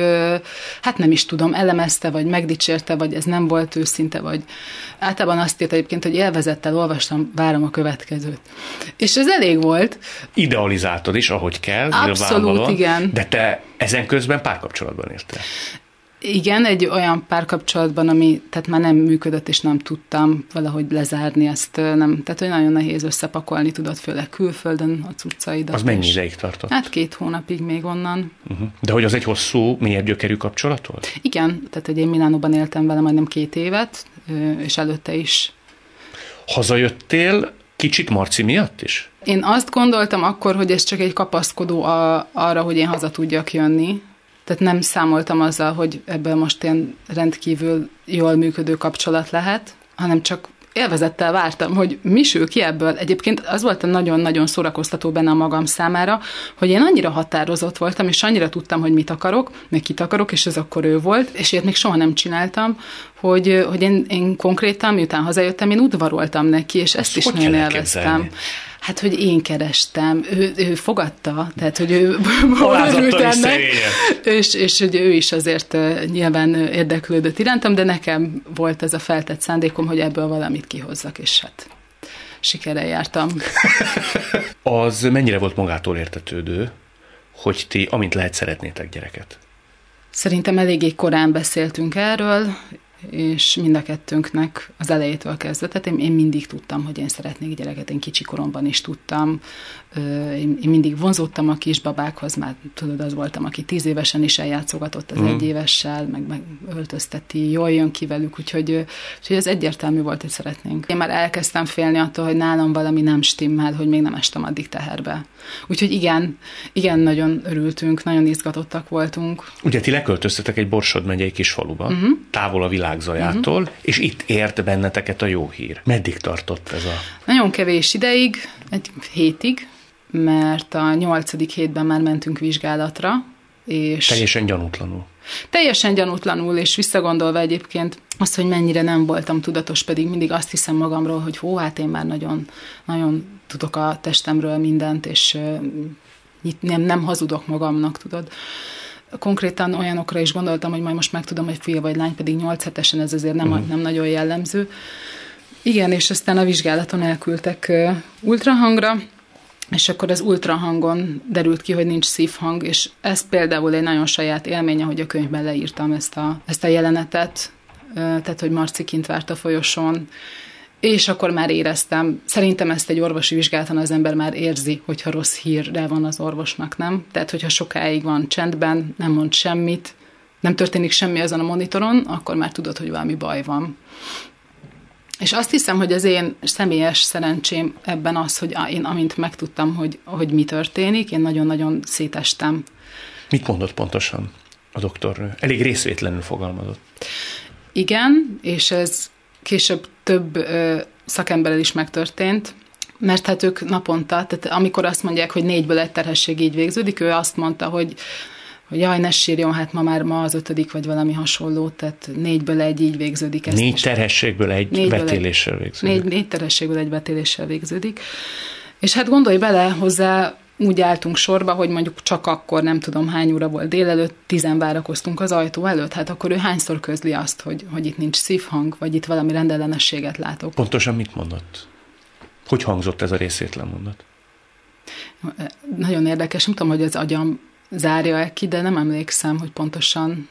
hát nem is tudom, elemezte, vagy megdicsérte, vagy ez nem volt őszinte, vagy általában azt írt egyébként, hogy élvezettel olvastam, várom a következőt. És ez elég volt. Idealizáltad is, ahogy kell, Abszolút, igen. De te ezen közben párkapcsolatban értél. Igen, egy olyan párkapcsolatban, ami tehát már nem működött, és nem tudtam valahogy lezárni ezt, nem, tehát hogy nagyon nehéz összepakolni, tudod, főleg külföldön a cuccaidat. Az mennyi ideig tartott? Hát két hónapig még onnan. Uh-huh. De hogy az egy hosszú, mélyebb gyökerű kapcsolat volt? Igen, tehát hogy én Milánóban éltem vele majdnem két évet, és előtte is. Hazajöttél kicsit Marci miatt is? Én azt gondoltam akkor, hogy ez csak egy kapaszkodó a, arra, hogy én haza tudjak jönni, tehát nem számoltam azzal, hogy ebből most ilyen rendkívül jól működő kapcsolat lehet, hanem csak élvezettel vártam, hogy mi sül ki ebből. Egyébként az volt a nagyon-nagyon szórakoztató benne a magam számára, hogy én annyira határozott voltam, és annyira tudtam, hogy mit akarok, meg kit akarok, és ez akkor ő volt, és ilyet még soha nem csináltam, hogy, hogy én, én konkrétan, miután hazajöttem, én udvaroltam neki, és ezt, ezt is nagyon élveztem. Hát, hogy én kerestem, ő, ő fogadta, tehát, hogy ő örült ennek, és, és hogy ő is azért nyilván érdeklődött irántam, de nekem volt ez a feltett szándékom, hogy ebből valamit kihozzak, és hát sikerrel jártam. az mennyire volt magától értetődő, hogy ti, amint lehet, szeretnétek gyereket? Szerintem eléggé korán beszéltünk erről, és mind a kettőnknek az elejétől kezdve, tehát én, én mindig tudtam, hogy én szeretnék gyereket, én kicsi koromban is tudtam, én, mindig vonzottam a kisbabákhoz, már tudod, az voltam, aki tíz évesen is eljátszogatott az mm. egy évessel, meg, meg öltözteti, jól jön ki velük, úgyhogy, úgyhogy ez egyértelmű volt, hogy szeretnénk. Én már elkezdtem félni attól, hogy nálam valami nem stimmel, hogy még nem estem addig teherbe. Úgyhogy igen, igen, nagyon örültünk, nagyon izgatottak voltunk. Ugye ti leköltöztetek egy Borsod megyei kis faluba, uh-huh. távol a világ zajától, uh-huh. és itt ért benneteket a jó hír. Meddig tartott ez a... Nagyon kevés ideig, egy hétig, mert a nyolcadik hétben már mentünk vizsgálatra, és... Teljesen gyanútlanul. Teljesen gyanútlanul, és visszagondolva egyébként azt, hogy mennyire nem voltam tudatos, pedig mindig azt hiszem magamról, hogy hó, hát én már nagyon, nagyon tudok a testemről mindent, és nem, nem hazudok magamnak, tudod. Konkrétan olyanokra is gondoltam, hogy majd most megtudom, hogy fia vagy lány, pedig 8 hetesen ez azért nem, uh-huh. nem nagyon jellemző. Igen, és aztán a vizsgálaton elküldtek ultrahangra, és akkor az ultrahangon derült ki, hogy nincs szívhang, és ez például egy nagyon saját élménye, hogy a könyvben leírtam ezt a, ezt a jelenetet, tehát, hogy Marci kint várt a folyosón, és akkor már éreztem, szerintem ezt egy orvosi vizsgálatan az ember már érzi, hogyha rossz hírre van az orvosnak, nem? Tehát, hogyha sokáig van csendben, nem mond semmit, nem történik semmi azon a monitoron, akkor már tudod, hogy valami baj van. És azt hiszem, hogy az én személyes szerencsém ebben az, hogy én amint megtudtam, hogy, hogy mi történik, én nagyon-nagyon szétestem. Mit mondott pontosan a doktornő? Elég részvétlenül fogalmazott. Igen, és ez később több ö, szakemberrel is megtörtént, mert hát ők naponta, tehát amikor azt mondják, hogy négyből egy terhesség így végződik, ő azt mondta, hogy hogy jaj, ne sírjon, hát ma már ma az ötödik, vagy valami hasonló, tehát négyből egy így végződik. Ezt négy terhességből egy négyből vetéléssel egy, végződik. Négy, négy terhességből egy vetéléssel végződik. És hát gondolj bele hozzá, úgy álltunk sorba, hogy mondjuk csak akkor, nem tudom hány óra volt délelőtt, tizen várakoztunk az ajtó előtt, hát akkor ő hányszor közli azt, hogy, hogy itt nincs szívhang, vagy itt valami rendellenességet látok. Pontosan mit mondott? Hogy hangzott ez a részétlen mondat? Nagyon érdekes, nem tudom, hogy az agyam zárja-e ki, de nem emlékszem, hogy pontosan...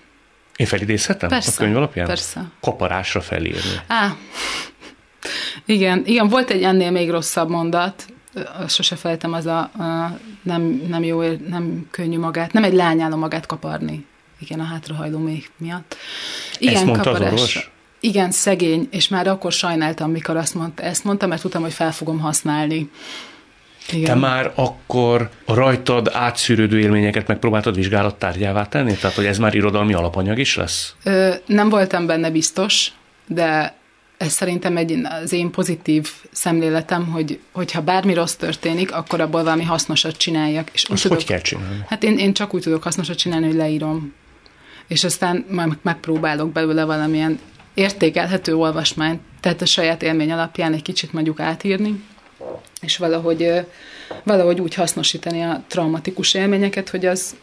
Én felidézhetem persze, a könyv alapján? Persze. Kaparásra felírni. Á, igen, igen, volt egy ennél még rosszabb mondat, sose felejtem, az a, a nem, nem jó, nem könnyű magát, nem egy lányáló magát kaparni. Igen, a hátrahajló még miatt. Igen, ezt mondta kaparás. az orvos? Igen, szegény, és már akkor sajnáltam, mikor azt mondta, ezt mondta, mert tudtam, hogy fel fogom használni. Igen. Te már akkor a rajtad átszűrődő élményeket megpróbáltad vizsgálattárgyává tenni? Tehát, hogy ez már irodalmi alapanyag is lesz? Ö, nem voltam benne biztos, de ez szerintem egy, az én pozitív szemléletem, hogy hogyha bármi rossz történik, akkor abból valami hasznosat csináljak. És Azt tudok, hogy kell csinálni? Hát én, én csak úgy tudok hasznosat csinálni, hogy leírom. És aztán majd megpróbálok belőle valamilyen értékelhető olvasmányt, tehát a saját élmény alapján egy kicsit mondjuk átírni, és valahogy, valahogy úgy hasznosítani a traumatikus élményeket, hogy az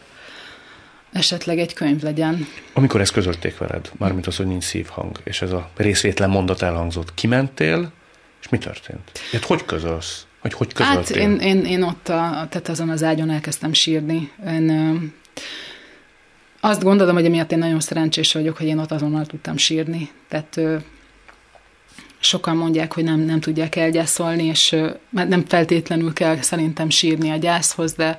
esetleg egy könyv legyen. Amikor ezt közölték veled, mármint az, hogy nincs szívhang, és ez a részvétlen mondat elhangzott, kimentél, és mi történt? Hát hogy közölsz? Hogy hogy közöltél? Hát én, én, én ott a, tehát azon az ágyon elkezdtem sírni. Én, azt gondolom, hogy emiatt én nagyon szerencsés vagyok, hogy én ott azonnal tudtam sírni. Tehát sokan mondják, hogy nem, nem tudják elgyászolni, és mert nem feltétlenül kell szerintem sírni a gyászhoz, de,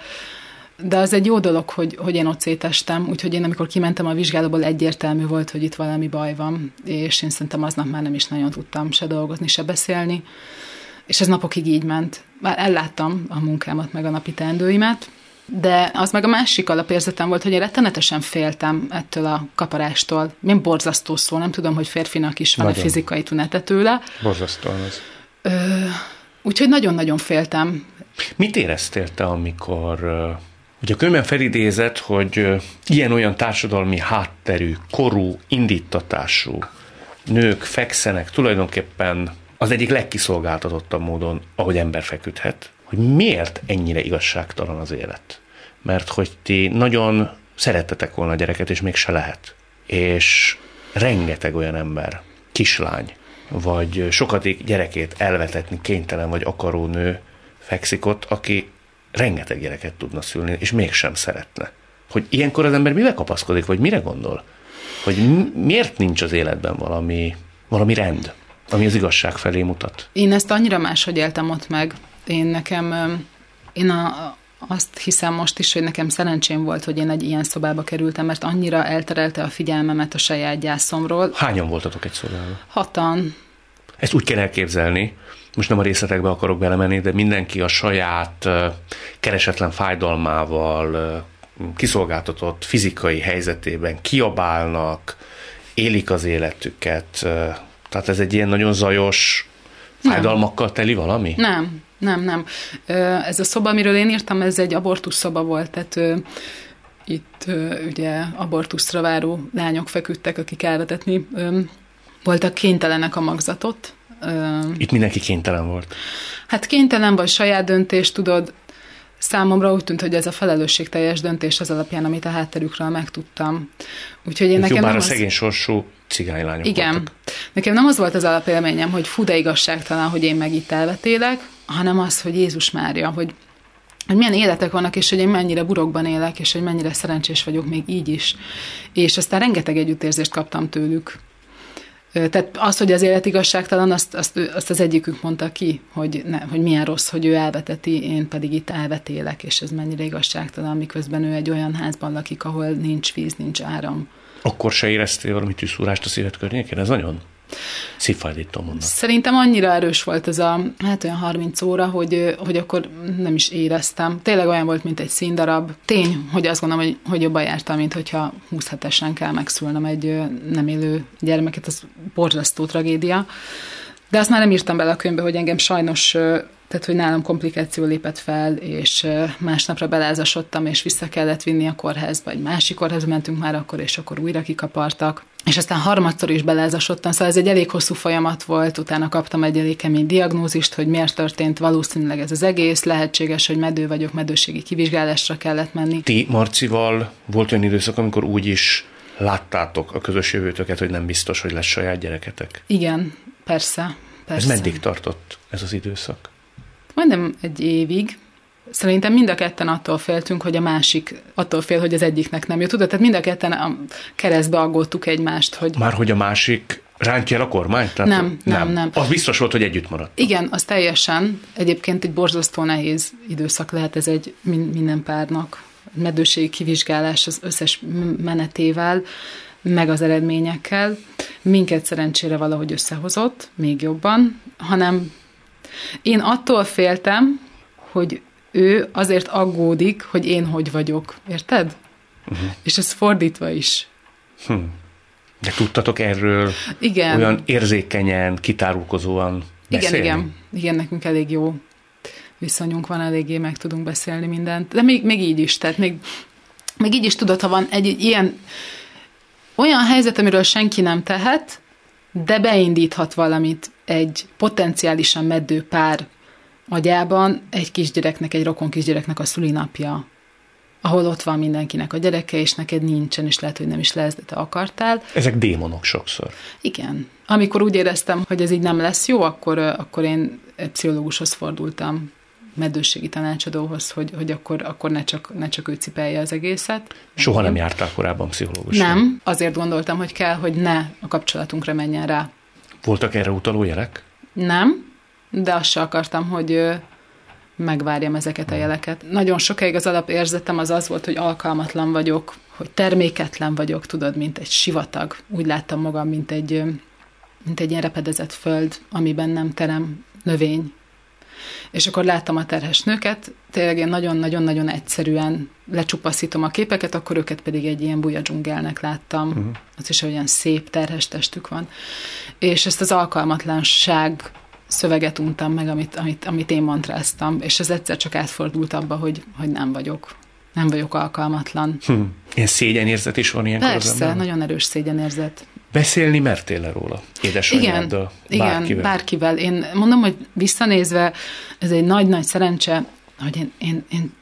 de az egy jó dolog, hogy, hogy én ott szétestem, úgyhogy én amikor kimentem a vizsgálatból egyértelmű volt, hogy itt valami baj van, és én szerintem aznap már nem is nagyon tudtam se dolgozni, se beszélni, és ez napokig így ment. Már elláttam a munkámat, meg a napi teendőimet, de az meg a másik alapérzetem volt, hogy én rettenetesen féltem ettől a kaparástól. Milyen borzasztó szó, nem tudom, hogy férfinak is van a fizikai tünete tőle. Borzasztó az. úgyhogy nagyon-nagyon féltem. Mit éreztél te, amikor Ugye a könyvben felidézett, hogy ilyen-olyan társadalmi hátterű, korú, indítatású nők fekszenek tulajdonképpen az egyik legkiszolgáltatottabb módon, ahogy ember feküdhet, hogy miért ennyire igazságtalan az élet. Mert hogy ti nagyon szerettetek volna a gyereket, és mégse lehet. És rengeteg olyan ember, kislány, vagy sokadik gyerekét elvetetni kénytelen vagy akaró nő fekszik ott, aki rengeteg gyereket tudna szülni, és mégsem szeretne. Hogy ilyenkor az ember mivel kapaszkodik, vagy mire gondol? Hogy miért nincs az életben valami, valami rend, ami az igazság felé mutat? Én ezt annyira máshogy éltem ott meg. Én nekem, én a, azt hiszem most is, hogy nekem szerencsém volt, hogy én egy ilyen szobába kerültem, mert annyira elterelte a figyelmemet a saját gyászomról. Hányan voltatok egy szobában? Hatan. Ezt úgy kell elképzelni, most nem a részletekbe akarok belemenni, de mindenki a saját keresetlen fájdalmával, kiszolgáltatott fizikai helyzetében kiabálnak, élik az életüket. Tehát ez egy ilyen nagyon zajos, fájdalmakkal teli valami? Nem, nem, nem. Ez a szoba, amiről én írtam, ez egy abortusz szoba volt, tehát itt ugye abortuszra váró lányok feküdtek, akik elvetetni voltak kénytelenek a magzatot, itt mindenki kénytelen volt. Hát kénytelen vagy saját döntés, tudod, számomra úgy tűnt, hogy ez a felelősségteljes döntés az alapján, amit a hátterükről megtudtam. Úgyhogy én nekem bár nem a szegény az... sorsú cigánylányok Igen. Voltak. Nekem nem az volt az alapélményem, hogy fú, de igazságtalan, hogy én meg itt elvetélek, hanem az, hogy Jézus Mária, hogy hogy milyen életek vannak, és hogy én mennyire burokban élek, és hogy mennyire szerencsés vagyok még így is. És aztán rengeteg együttérzést kaptam tőlük Tehát az, hogy az élet igazságtalan, azt, azt, azt az egyikük mondta ki, hogy, ne, hogy milyen rossz, hogy ő elveteti, én pedig itt elvetélek, és ez mennyire igazságtalan, miközben ő egy olyan házban lakik, ahol nincs víz, nincs áram. Akkor se éreztél valami tűszúrást a szívet környékén? Ez nagyon szívfájdító mondat. Szerintem annyira erős volt ez a, hát olyan 30 óra, hogy, hogy akkor nem is éreztem. Tényleg olyan volt, mint egy színdarab. Tény, hogy azt gondolom, hogy, hogy jobban jártam, mint hogyha 20 hetesen kell megszülnem egy nem élő gyermeket, ez borzasztó tragédia. De azt már nem írtam bele a könyvbe, hogy engem sajnos, tehát hogy nálam komplikáció lépett fel, és másnapra belázasodtam, és vissza kellett vinni a kórházba, egy másik kórházba mentünk már akkor, és akkor újra kikapartak. És aztán harmadszor is belázasodtam, szóval ez egy elég hosszú folyamat volt, utána kaptam egy elég kemény diagnózist, hogy miért történt valószínűleg ez az egész, lehetséges, hogy medő vagyok, medőségi kivizsgálásra kellett menni. Ti Marcival volt olyan időszak, amikor úgy is láttátok a közös jövőtöket, hogy nem biztos, hogy lesz saját gyereketek? Igen, persze. persze. Ez meddig tartott ez az időszak? Majdnem egy évig. Szerintem mind a ketten attól féltünk, hogy a másik attól fél, hogy az egyiknek nem jut. Tudod, tehát mind a ketten a keresztbe aggódtuk egymást, hogy... Már hogy a másik rántja el a kormányt? Tehát nem, nem, nem, nem. Az biztos volt, hogy együtt maradt. Igen, az teljesen. Egyébként egy borzasztó nehéz időszak lehet ez egy minden párnak. Medőségi kivizsgálás az összes menetével, meg az eredményekkel. Minket szerencsére valahogy összehozott, még jobban, hanem én attól féltem, hogy ő azért aggódik, hogy én hogy vagyok. Érted? Uh-huh. És ez fordítva is. Hm. De tudtatok erről igen. olyan érzékenyen, kitárulkozóan beszélni? Igen, igen. Igen, nekünk elég jó viszonyunk van, eléggé meg tudunk beszélni mindent. De még, még így is, tehát még, még így is tudod, ha van egy, egy ilyen olyan helyzet, amiről senki nem tehet, de beindíthat valamit egy potenciálisan meddő pár agyában egy kisgyereknek, egy rokon kisgyereknek a szülinapja, ahol ott van mindenkinek a gyereke, és neked nincsen, és lehet, hogy nem is lesz, de te akartál. Ezek démonok sokszor. Igen. Amikor úgy éreztem, hogy ez így nem lesz jó, akkor, akkor én egy pszichológushoz fordultam, meddőségi tanácsadóhoz, hogy, hogy akkor, akkor ne, csak, ne csak ő cipelje az egészet. Soha nem jártál korábban pszichológus? Nem, azért gondoltam, hogy kell, hogy ne a kapcsolatunkra menjen rá. Voltak erre utaló jelek? Nem, de azt se akartam, hogy megvárjam ezeket a jeleket. Nagyon sokáig az alapérzetem az az volt, hogy alkalmatlan vagyok, hogy terméketlen vagyok, tudod, mint egy sivatag. Úgy láttam magam, mint egy, mint egy ilyen repedezett föld, amiben nem terem növény. És akkor láttam a terhes nőket, tényleg én nagyon-nagyon-nagyon egyszerűen lecsupaszítom a képeket, akkor őket pedig egy ilyen buja dzsungelnek láttam. Uh-huh. Az is olyan szép terhes testük van. És ezt az alkalmatlanság szöveget untam meg, amit, amit, amit én mantráztam, és ez egyszer csak átfordult abba, hogy, hogy nem vagyok. Nem vagyok alkalmatlan. Hm. Ilyen szégyenérzet is van ilyenkor Persze, nagyon erős szégyenérzet. Beszélni mertél -e róla? Édesanyáddal? Igen, bárkivel. igen, bárkivel. Én mondom, hogy visszanézve, ez egy nagy-nagy szerencse, hogy én, én, én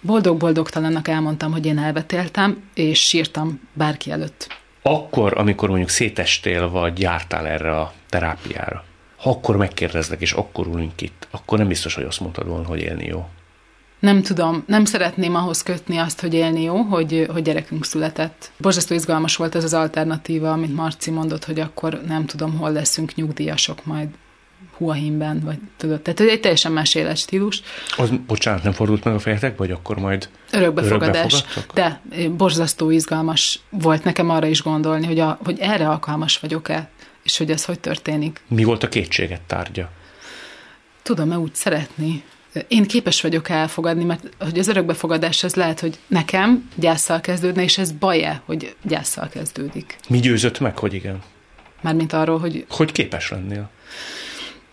boldog-boldogtalannak elmondtam, hogy én elvetéltem, és sírtam bárki előtt. Akkor, amikor mondjuk szétestél, vagy jártál erre a terápiára, ha akkor megkérdezlek, és akkor ülünk itt, akkor nem biztos, hogy azt mondtad volna, hogy élni jó. Nem tudom, nem szeretném ahhoz kötni azt, hogy élni jó, hogy, hogy gyerekünk született. Borzasztó izgalmas volt ez az alternatíva, amit Marci mondott, hogy akkor nem tudom, hol leszünk nyugdíjasok majd Huahimben, vagy tudod, tehát egy teljesen más életstílus. Az, bocsánat, nem fordult meg a fejetek, vagy akkor majd örökbefogadás. De borzasztó izgalmas volt nekem arra is gondolni, hogy, a, hogy erre alkalmas vagyok-e, és hogy ez hogy történik. Mi volt a kétséget tárgya? Tudom-e úgy szeretni? Én képes vagyok elfogadni, mert hogy az örökbefogadás az lehet, hogy nekem gyászsal kezdődne, és ez baj hogy gyászsal kezdődik. Mi győzött meg, hogy igen? Mármint arról, hogy... Hogy képes lennél?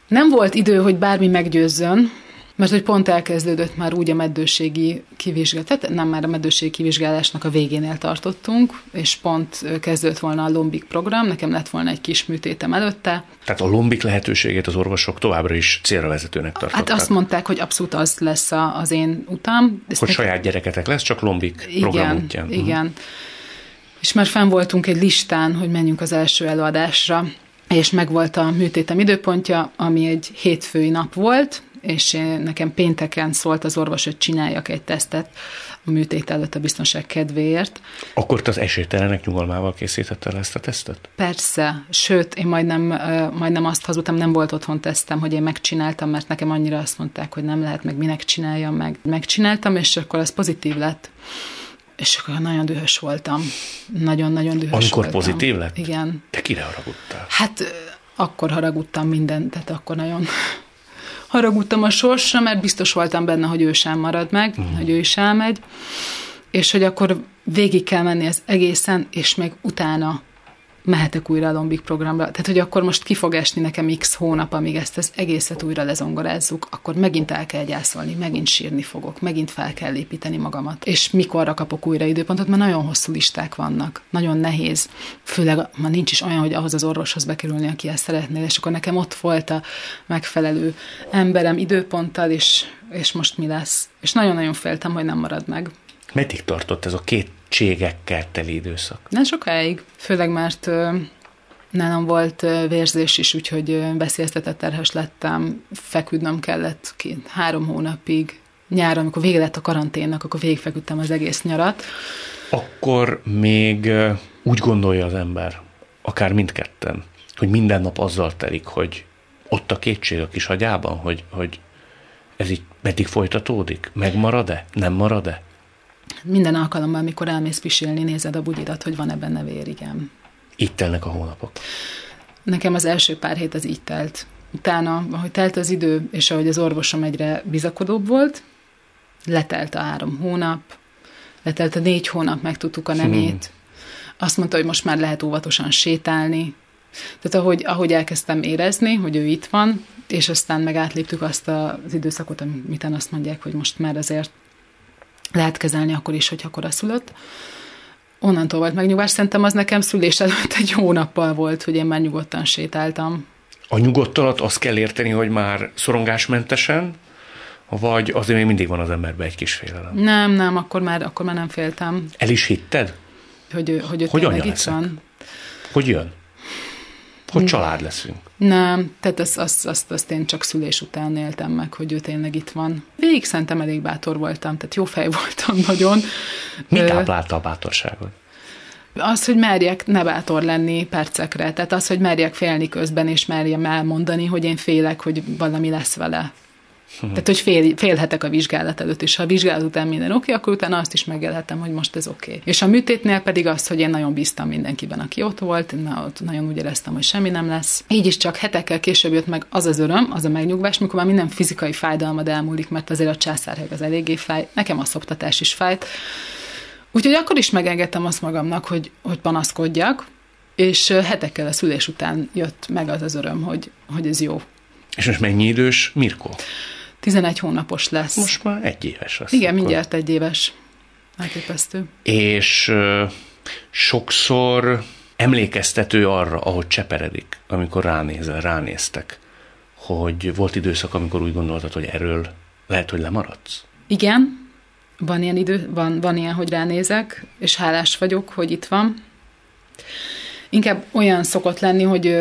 Nem volt idő, hogy bármi meggyőzzön, mert hogy pont elkezdődött már úgy a meddőségi kivizsgálás, tehát nem már a meddőségi kivizsgálásnak a végénél tartottunk, és pont kezdődött volna a lombik program, nekem lett volna egy kis műtétem előtte. Tehát a lombik lehetőségét az orvosok továbbra is célra vezetőnek tartották. Hát azt mondták, hogy abszolút az lesz a, az én utam. Ezt hogy nekem... saját gyereketek lesz, csak lombik igen, program útján. Igen, uh És már fenn voltunk egy listán, hogy menjünk az első előadásra, és megvolt a műtétem időpontja, ami egy hétfői nap volt, és nekem pénteken szólt az orvos, hogy csináljak egy tesztet, a műtét előtt a biztonság kedvéért. Akkor te az esélytelenek nyugalmával készítetted el ezt a tesztet? Persze, sőt, én majdnem, majdnem azt hazudtam, nem volt otthon tesztem, hogy én megcsináltam, mert nekem annyira azt mondták, hogy nem lehet, meg minek csináljam meg. Megcsináltam, és akkor az pozitív lett. És akkor nagyon dühös voltam. Nagyon-nagyon dühös Amikor voltam. pozitív lett? Igen. Te kire haragudtál? Hát akkor haragudtam mindent, tehát akkor nagyon haragudtam a sorsra, mert biztos voltam benne, hogy ő sem marad meg, uh-huh. hogy ő is elmegy, és hogy akkor végig kell menni az egészen, és még utána mehetek újra a Lombik programra. Tehát, hogy akkor most ki fog esni nekem x hónap, amíg ezt az egészet újra lezongorázzuk, akkor megint el kell gyászolni, megint sírni fogok, megint fel kell építeni magamat. És mikorra kapok újra időpontot, mert nagyon hosszú listák vannak. Nagyon nehéz. Főleg, ma nincs is olyan, hogy ahhoz az orvoshoz bekerülni, aki ezt szeretnél, és akkor nekem ott volt a megfelelő emberem időponttal, és, és most mi lesz. És nagyon-nagyon féltem, hogy nem marad meg. Meddig tartott ez a két kétségekkel teli időszak? Nem sokáig, főleg mert nálam volt vérzés is, úgyhogy veszélyeztetett terhes lettem, feküdnöm kellett két, három hónapig. Nyáron, amikor vége lett a karanténnak, akkor végigfeküdtem az egész nyarat. Akkor még úgy gondolja az ember, akár mindketten, hogy minden nap azzal telik, hogy ott a kétség a kis agyában, hogy, hogy ez így meddig folytatódik? Megmarad-e? Nem marad-e? Minden alkalommal, amikor elmész pisilni, nézed a bugyidat, hogy van-e benne vér, igen. Itt telnek a hónapok. Nekem az első pár hét az így telt. Utána, ahogy telt az idő, és ahogy az orvosom egyre bizakodóbb volt, letelt a három hónap, letelt a négy hónap, megtudtuk a nemét. Azt mondta, hogy most már lehet óvatosan sétálni. Tehát ahogy, ahogy elkezdtem érezni, hogy ő itt van, és aztán meg átléptük azt az időszakot, amit azt mondják, hogy most már azért lehet kezelni akkor is, hogyha koraszülött. Onnantól volt megnyugvás, szerintem az nekem szülés előtt egy hónappal volt, hogy én már nyugodtan sétáltam. A nyugodt alatt azt kell érteni, hogy már szorongásmentesen, vagy azért még mindig van az emberben egy kis félelem? Nem, nem, akkor már, akkor már nem féltem. El is hitted? Hogy, hogy, hogy Hogy anya itt van. Hogy jön? Hogy család leszünk? Nem, tehát azt, azt, azt, azt én csak szülés után éltem meg, hogy ő tényleg itt van. Végig szerintem elég bátor voltam, tehát jó fej voltam nagyon. Mi táplálta a bátorságot? Az, hogy merjek ne bátor lenni percekre, tehát az, hogy merjek félni közben, és merjem elmondani, hogy én félek, hogy valami lesz vele. Tehát, hogy fél, félhetek a vizsgálat előtt, és ha a vizsgálat után minden oké, okay, akkor utána azt is megélhetem, hogy most ez oké. Okay. És a műtétnél pedig az, hogy én nagyon bíztam mindenkiben, aki ott volt, na, ott nagyon úgy éreztem, hogy semmi nem lesz. Így is csak hetekkel később jött meg az az öröm, az a megnyugvás, mikor már minden fizikai fájdalmad elmúlik, mert azért a császárheg az eléggé fáj, nekem a szoptatás is fájt. Úgyhogy akkor is megengedtem azt magamnak, hogy, hogy panaszkodjak, és hetekkel a szülés után jött meg az az öröm, hogy, hogy ez jó. És most mennyi idős Mirko? 11 hónapos lesz. Most már egy éves lesz. Igen, akkor. mindjárt egy éves. Elképesztő. És ö, sokszor emlékeztető arra, ahogy cseperedik, amikor ránézel, ránéztek, hogy volt időszak, amikor úgy gondoltad, hogy erről lehet, hogy lemaradsz? Igen, van ilyen idő, van, van ilyen, hogy ránézek, és hálás vagyok, hogy itt van. Inkább olyan szokott lenni, hogy,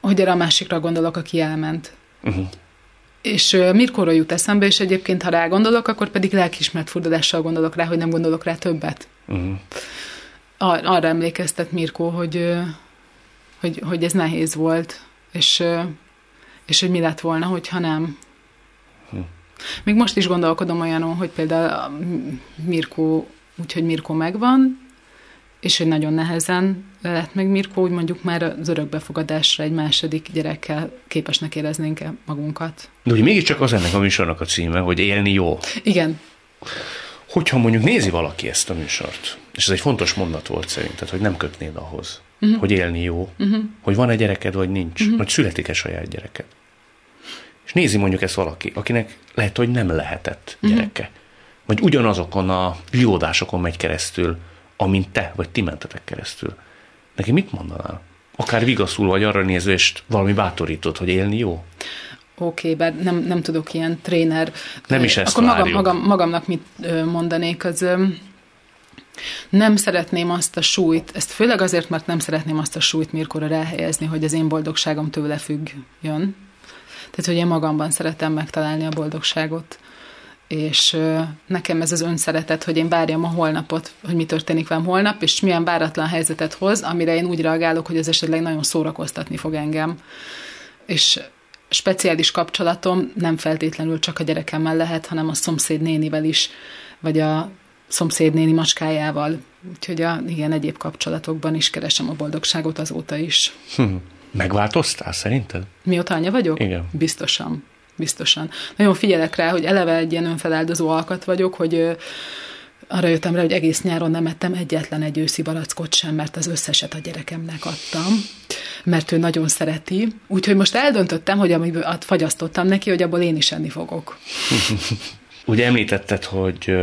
hogy erre a másikra gondolok, aki elment. Uh-huh. És Mirkóra jut eszembe, és egyébként, ha rá gondolok, akkor pedig lelkismert furdalással gondolok rá, hogy nem gondolok rá többet. Uh-huh. Ar- arra emlékeztet Mirkó, hogy, hogy, hogy ez nehéz volt, és, és hogy mi lett volna, hogyha nem. Még most is gondolkodom olyanon, hogy például a Mirkó, úgyhogy Mirkó megvan, és hogy nagyon nehezen lett meg Mirkó, úgy mondjuk már az örökbefogadásra egy második gyerekkel képesnek éreznénk magunkat. De ugye mégiscsak az ennek a műsornak a címe, hogy élni jó. Igen, Hogyha mondjuk nézi valaki ezt a műsort, és ez egy fontos mondat volt szerinted, hogy nem kötnéd ahhoz, uh-huh. hogy élni jó, uh-huh. hogy van-e gyereked, vagy nincs, uh-huh. hogy születik-e saját gyereked. És nézi mondjuk ezt valaki, akinek lehet, hogy nem lehetett gyereke. Uh-huh. Vagy ugyanazokon a vívódásokon megy keresztül, amint te, vagy ti mentetek keresztül. Neki mit mondanál? Akár vigaszul, vagy arra nézve, és valami bátorított, hogy élni jó? oké, okay, bár nem, nem tudok ilyen tréner. Nem is ezt Akkor magam, magam, magamnak mit mondanék, az nem szeretném azt a súlyt, ezt főleg azért, mert nem szeretném azt a súlyt Mirkóra ráhelyezni, hogy az én boldogságom tőle függjön. Tehát, hogy én magamban szeretem megtalálni a boldogságot. És nekem ez az önszeretet, hogy én várjam a holnapot, hogy mi történik velem holnap, és milyen váratlan helyzetet hoz, amire én úgy reagálok, hogy ez esetleg nagyon szórakoztatni fog engem. És speciális kapcsolatom nem feltétlenül csak a gyerekemmel lehet, hanem a szomszéd nénivel is, vagy a szomszéd néni macskájával. Úgyhogy a igen, egyéb kapcsolatokban is keresem a boldogságot azóta is. Hm. Megváltoztál szerinted? Mióta anya vagyok? Igen. Biztosan. Biztosan. Nagyon figyelek rá, hogy eleve egy ilyen önfeláldozó alkat vagyok, hogy arra jöttem rá, hogy egész nyáron nem ettem egyetlen egy őszi barackot sem, mert az összeset a gyerekemnek adtam, mert ő nagyon szereti. Úgyhogy most eldöntöttem, hogy amiből fagyasztottam neki, hogy abból én is enni fogok. Ugye említetted, hogy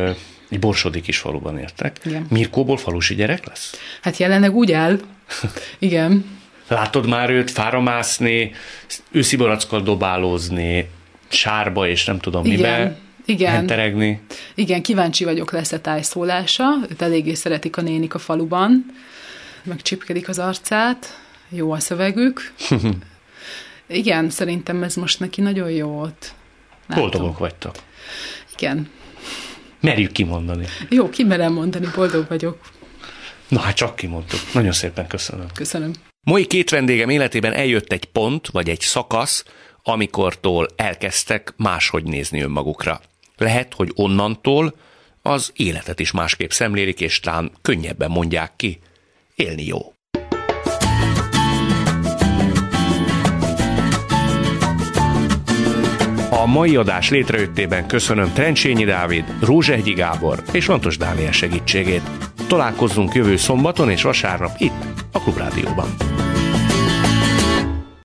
egy borsodi kis faluban értek. Igen. Mirkóból falusi gyerek lesz? Hát jelenleg úgy áll. Igen. Látod már őt fára mászni, őszi barackkal dobálózni, sárba és nem tudom Igen. mibe Igen. henteregni. Igen, kíváncsi vagyok lesz a tájszólása. Őt eléggé szeretik a nénik a faluban. Megcsipkedik az arcát. Jó a szövegük. Igen, szerintem ez most neki nagyon jó ott. Látom. Boldogok vagytok. Igen. Merjük kimondani. Jó, kimerem mondani, boldog vagyok. Na hát csak kimondtuk. Nagyon szépen köszönöm. Köszönöm. Mai két vendégem életében eljött egy pont, vagy egy szakasz, amikortól elkezdtek máshogy nézni önmagukra. Lehet, hogy onnantól az életet is másképp szemlélik, és talán könnyebben mondják ki. Élni jó. A mai adás létrejöttében köszönöm Trencsényi Dávid, Rózsehgyi Gábor és Lantos Dániel segítségét. Találkozzunk jövő szombaton és vasárnap itt, a Klubrádióban.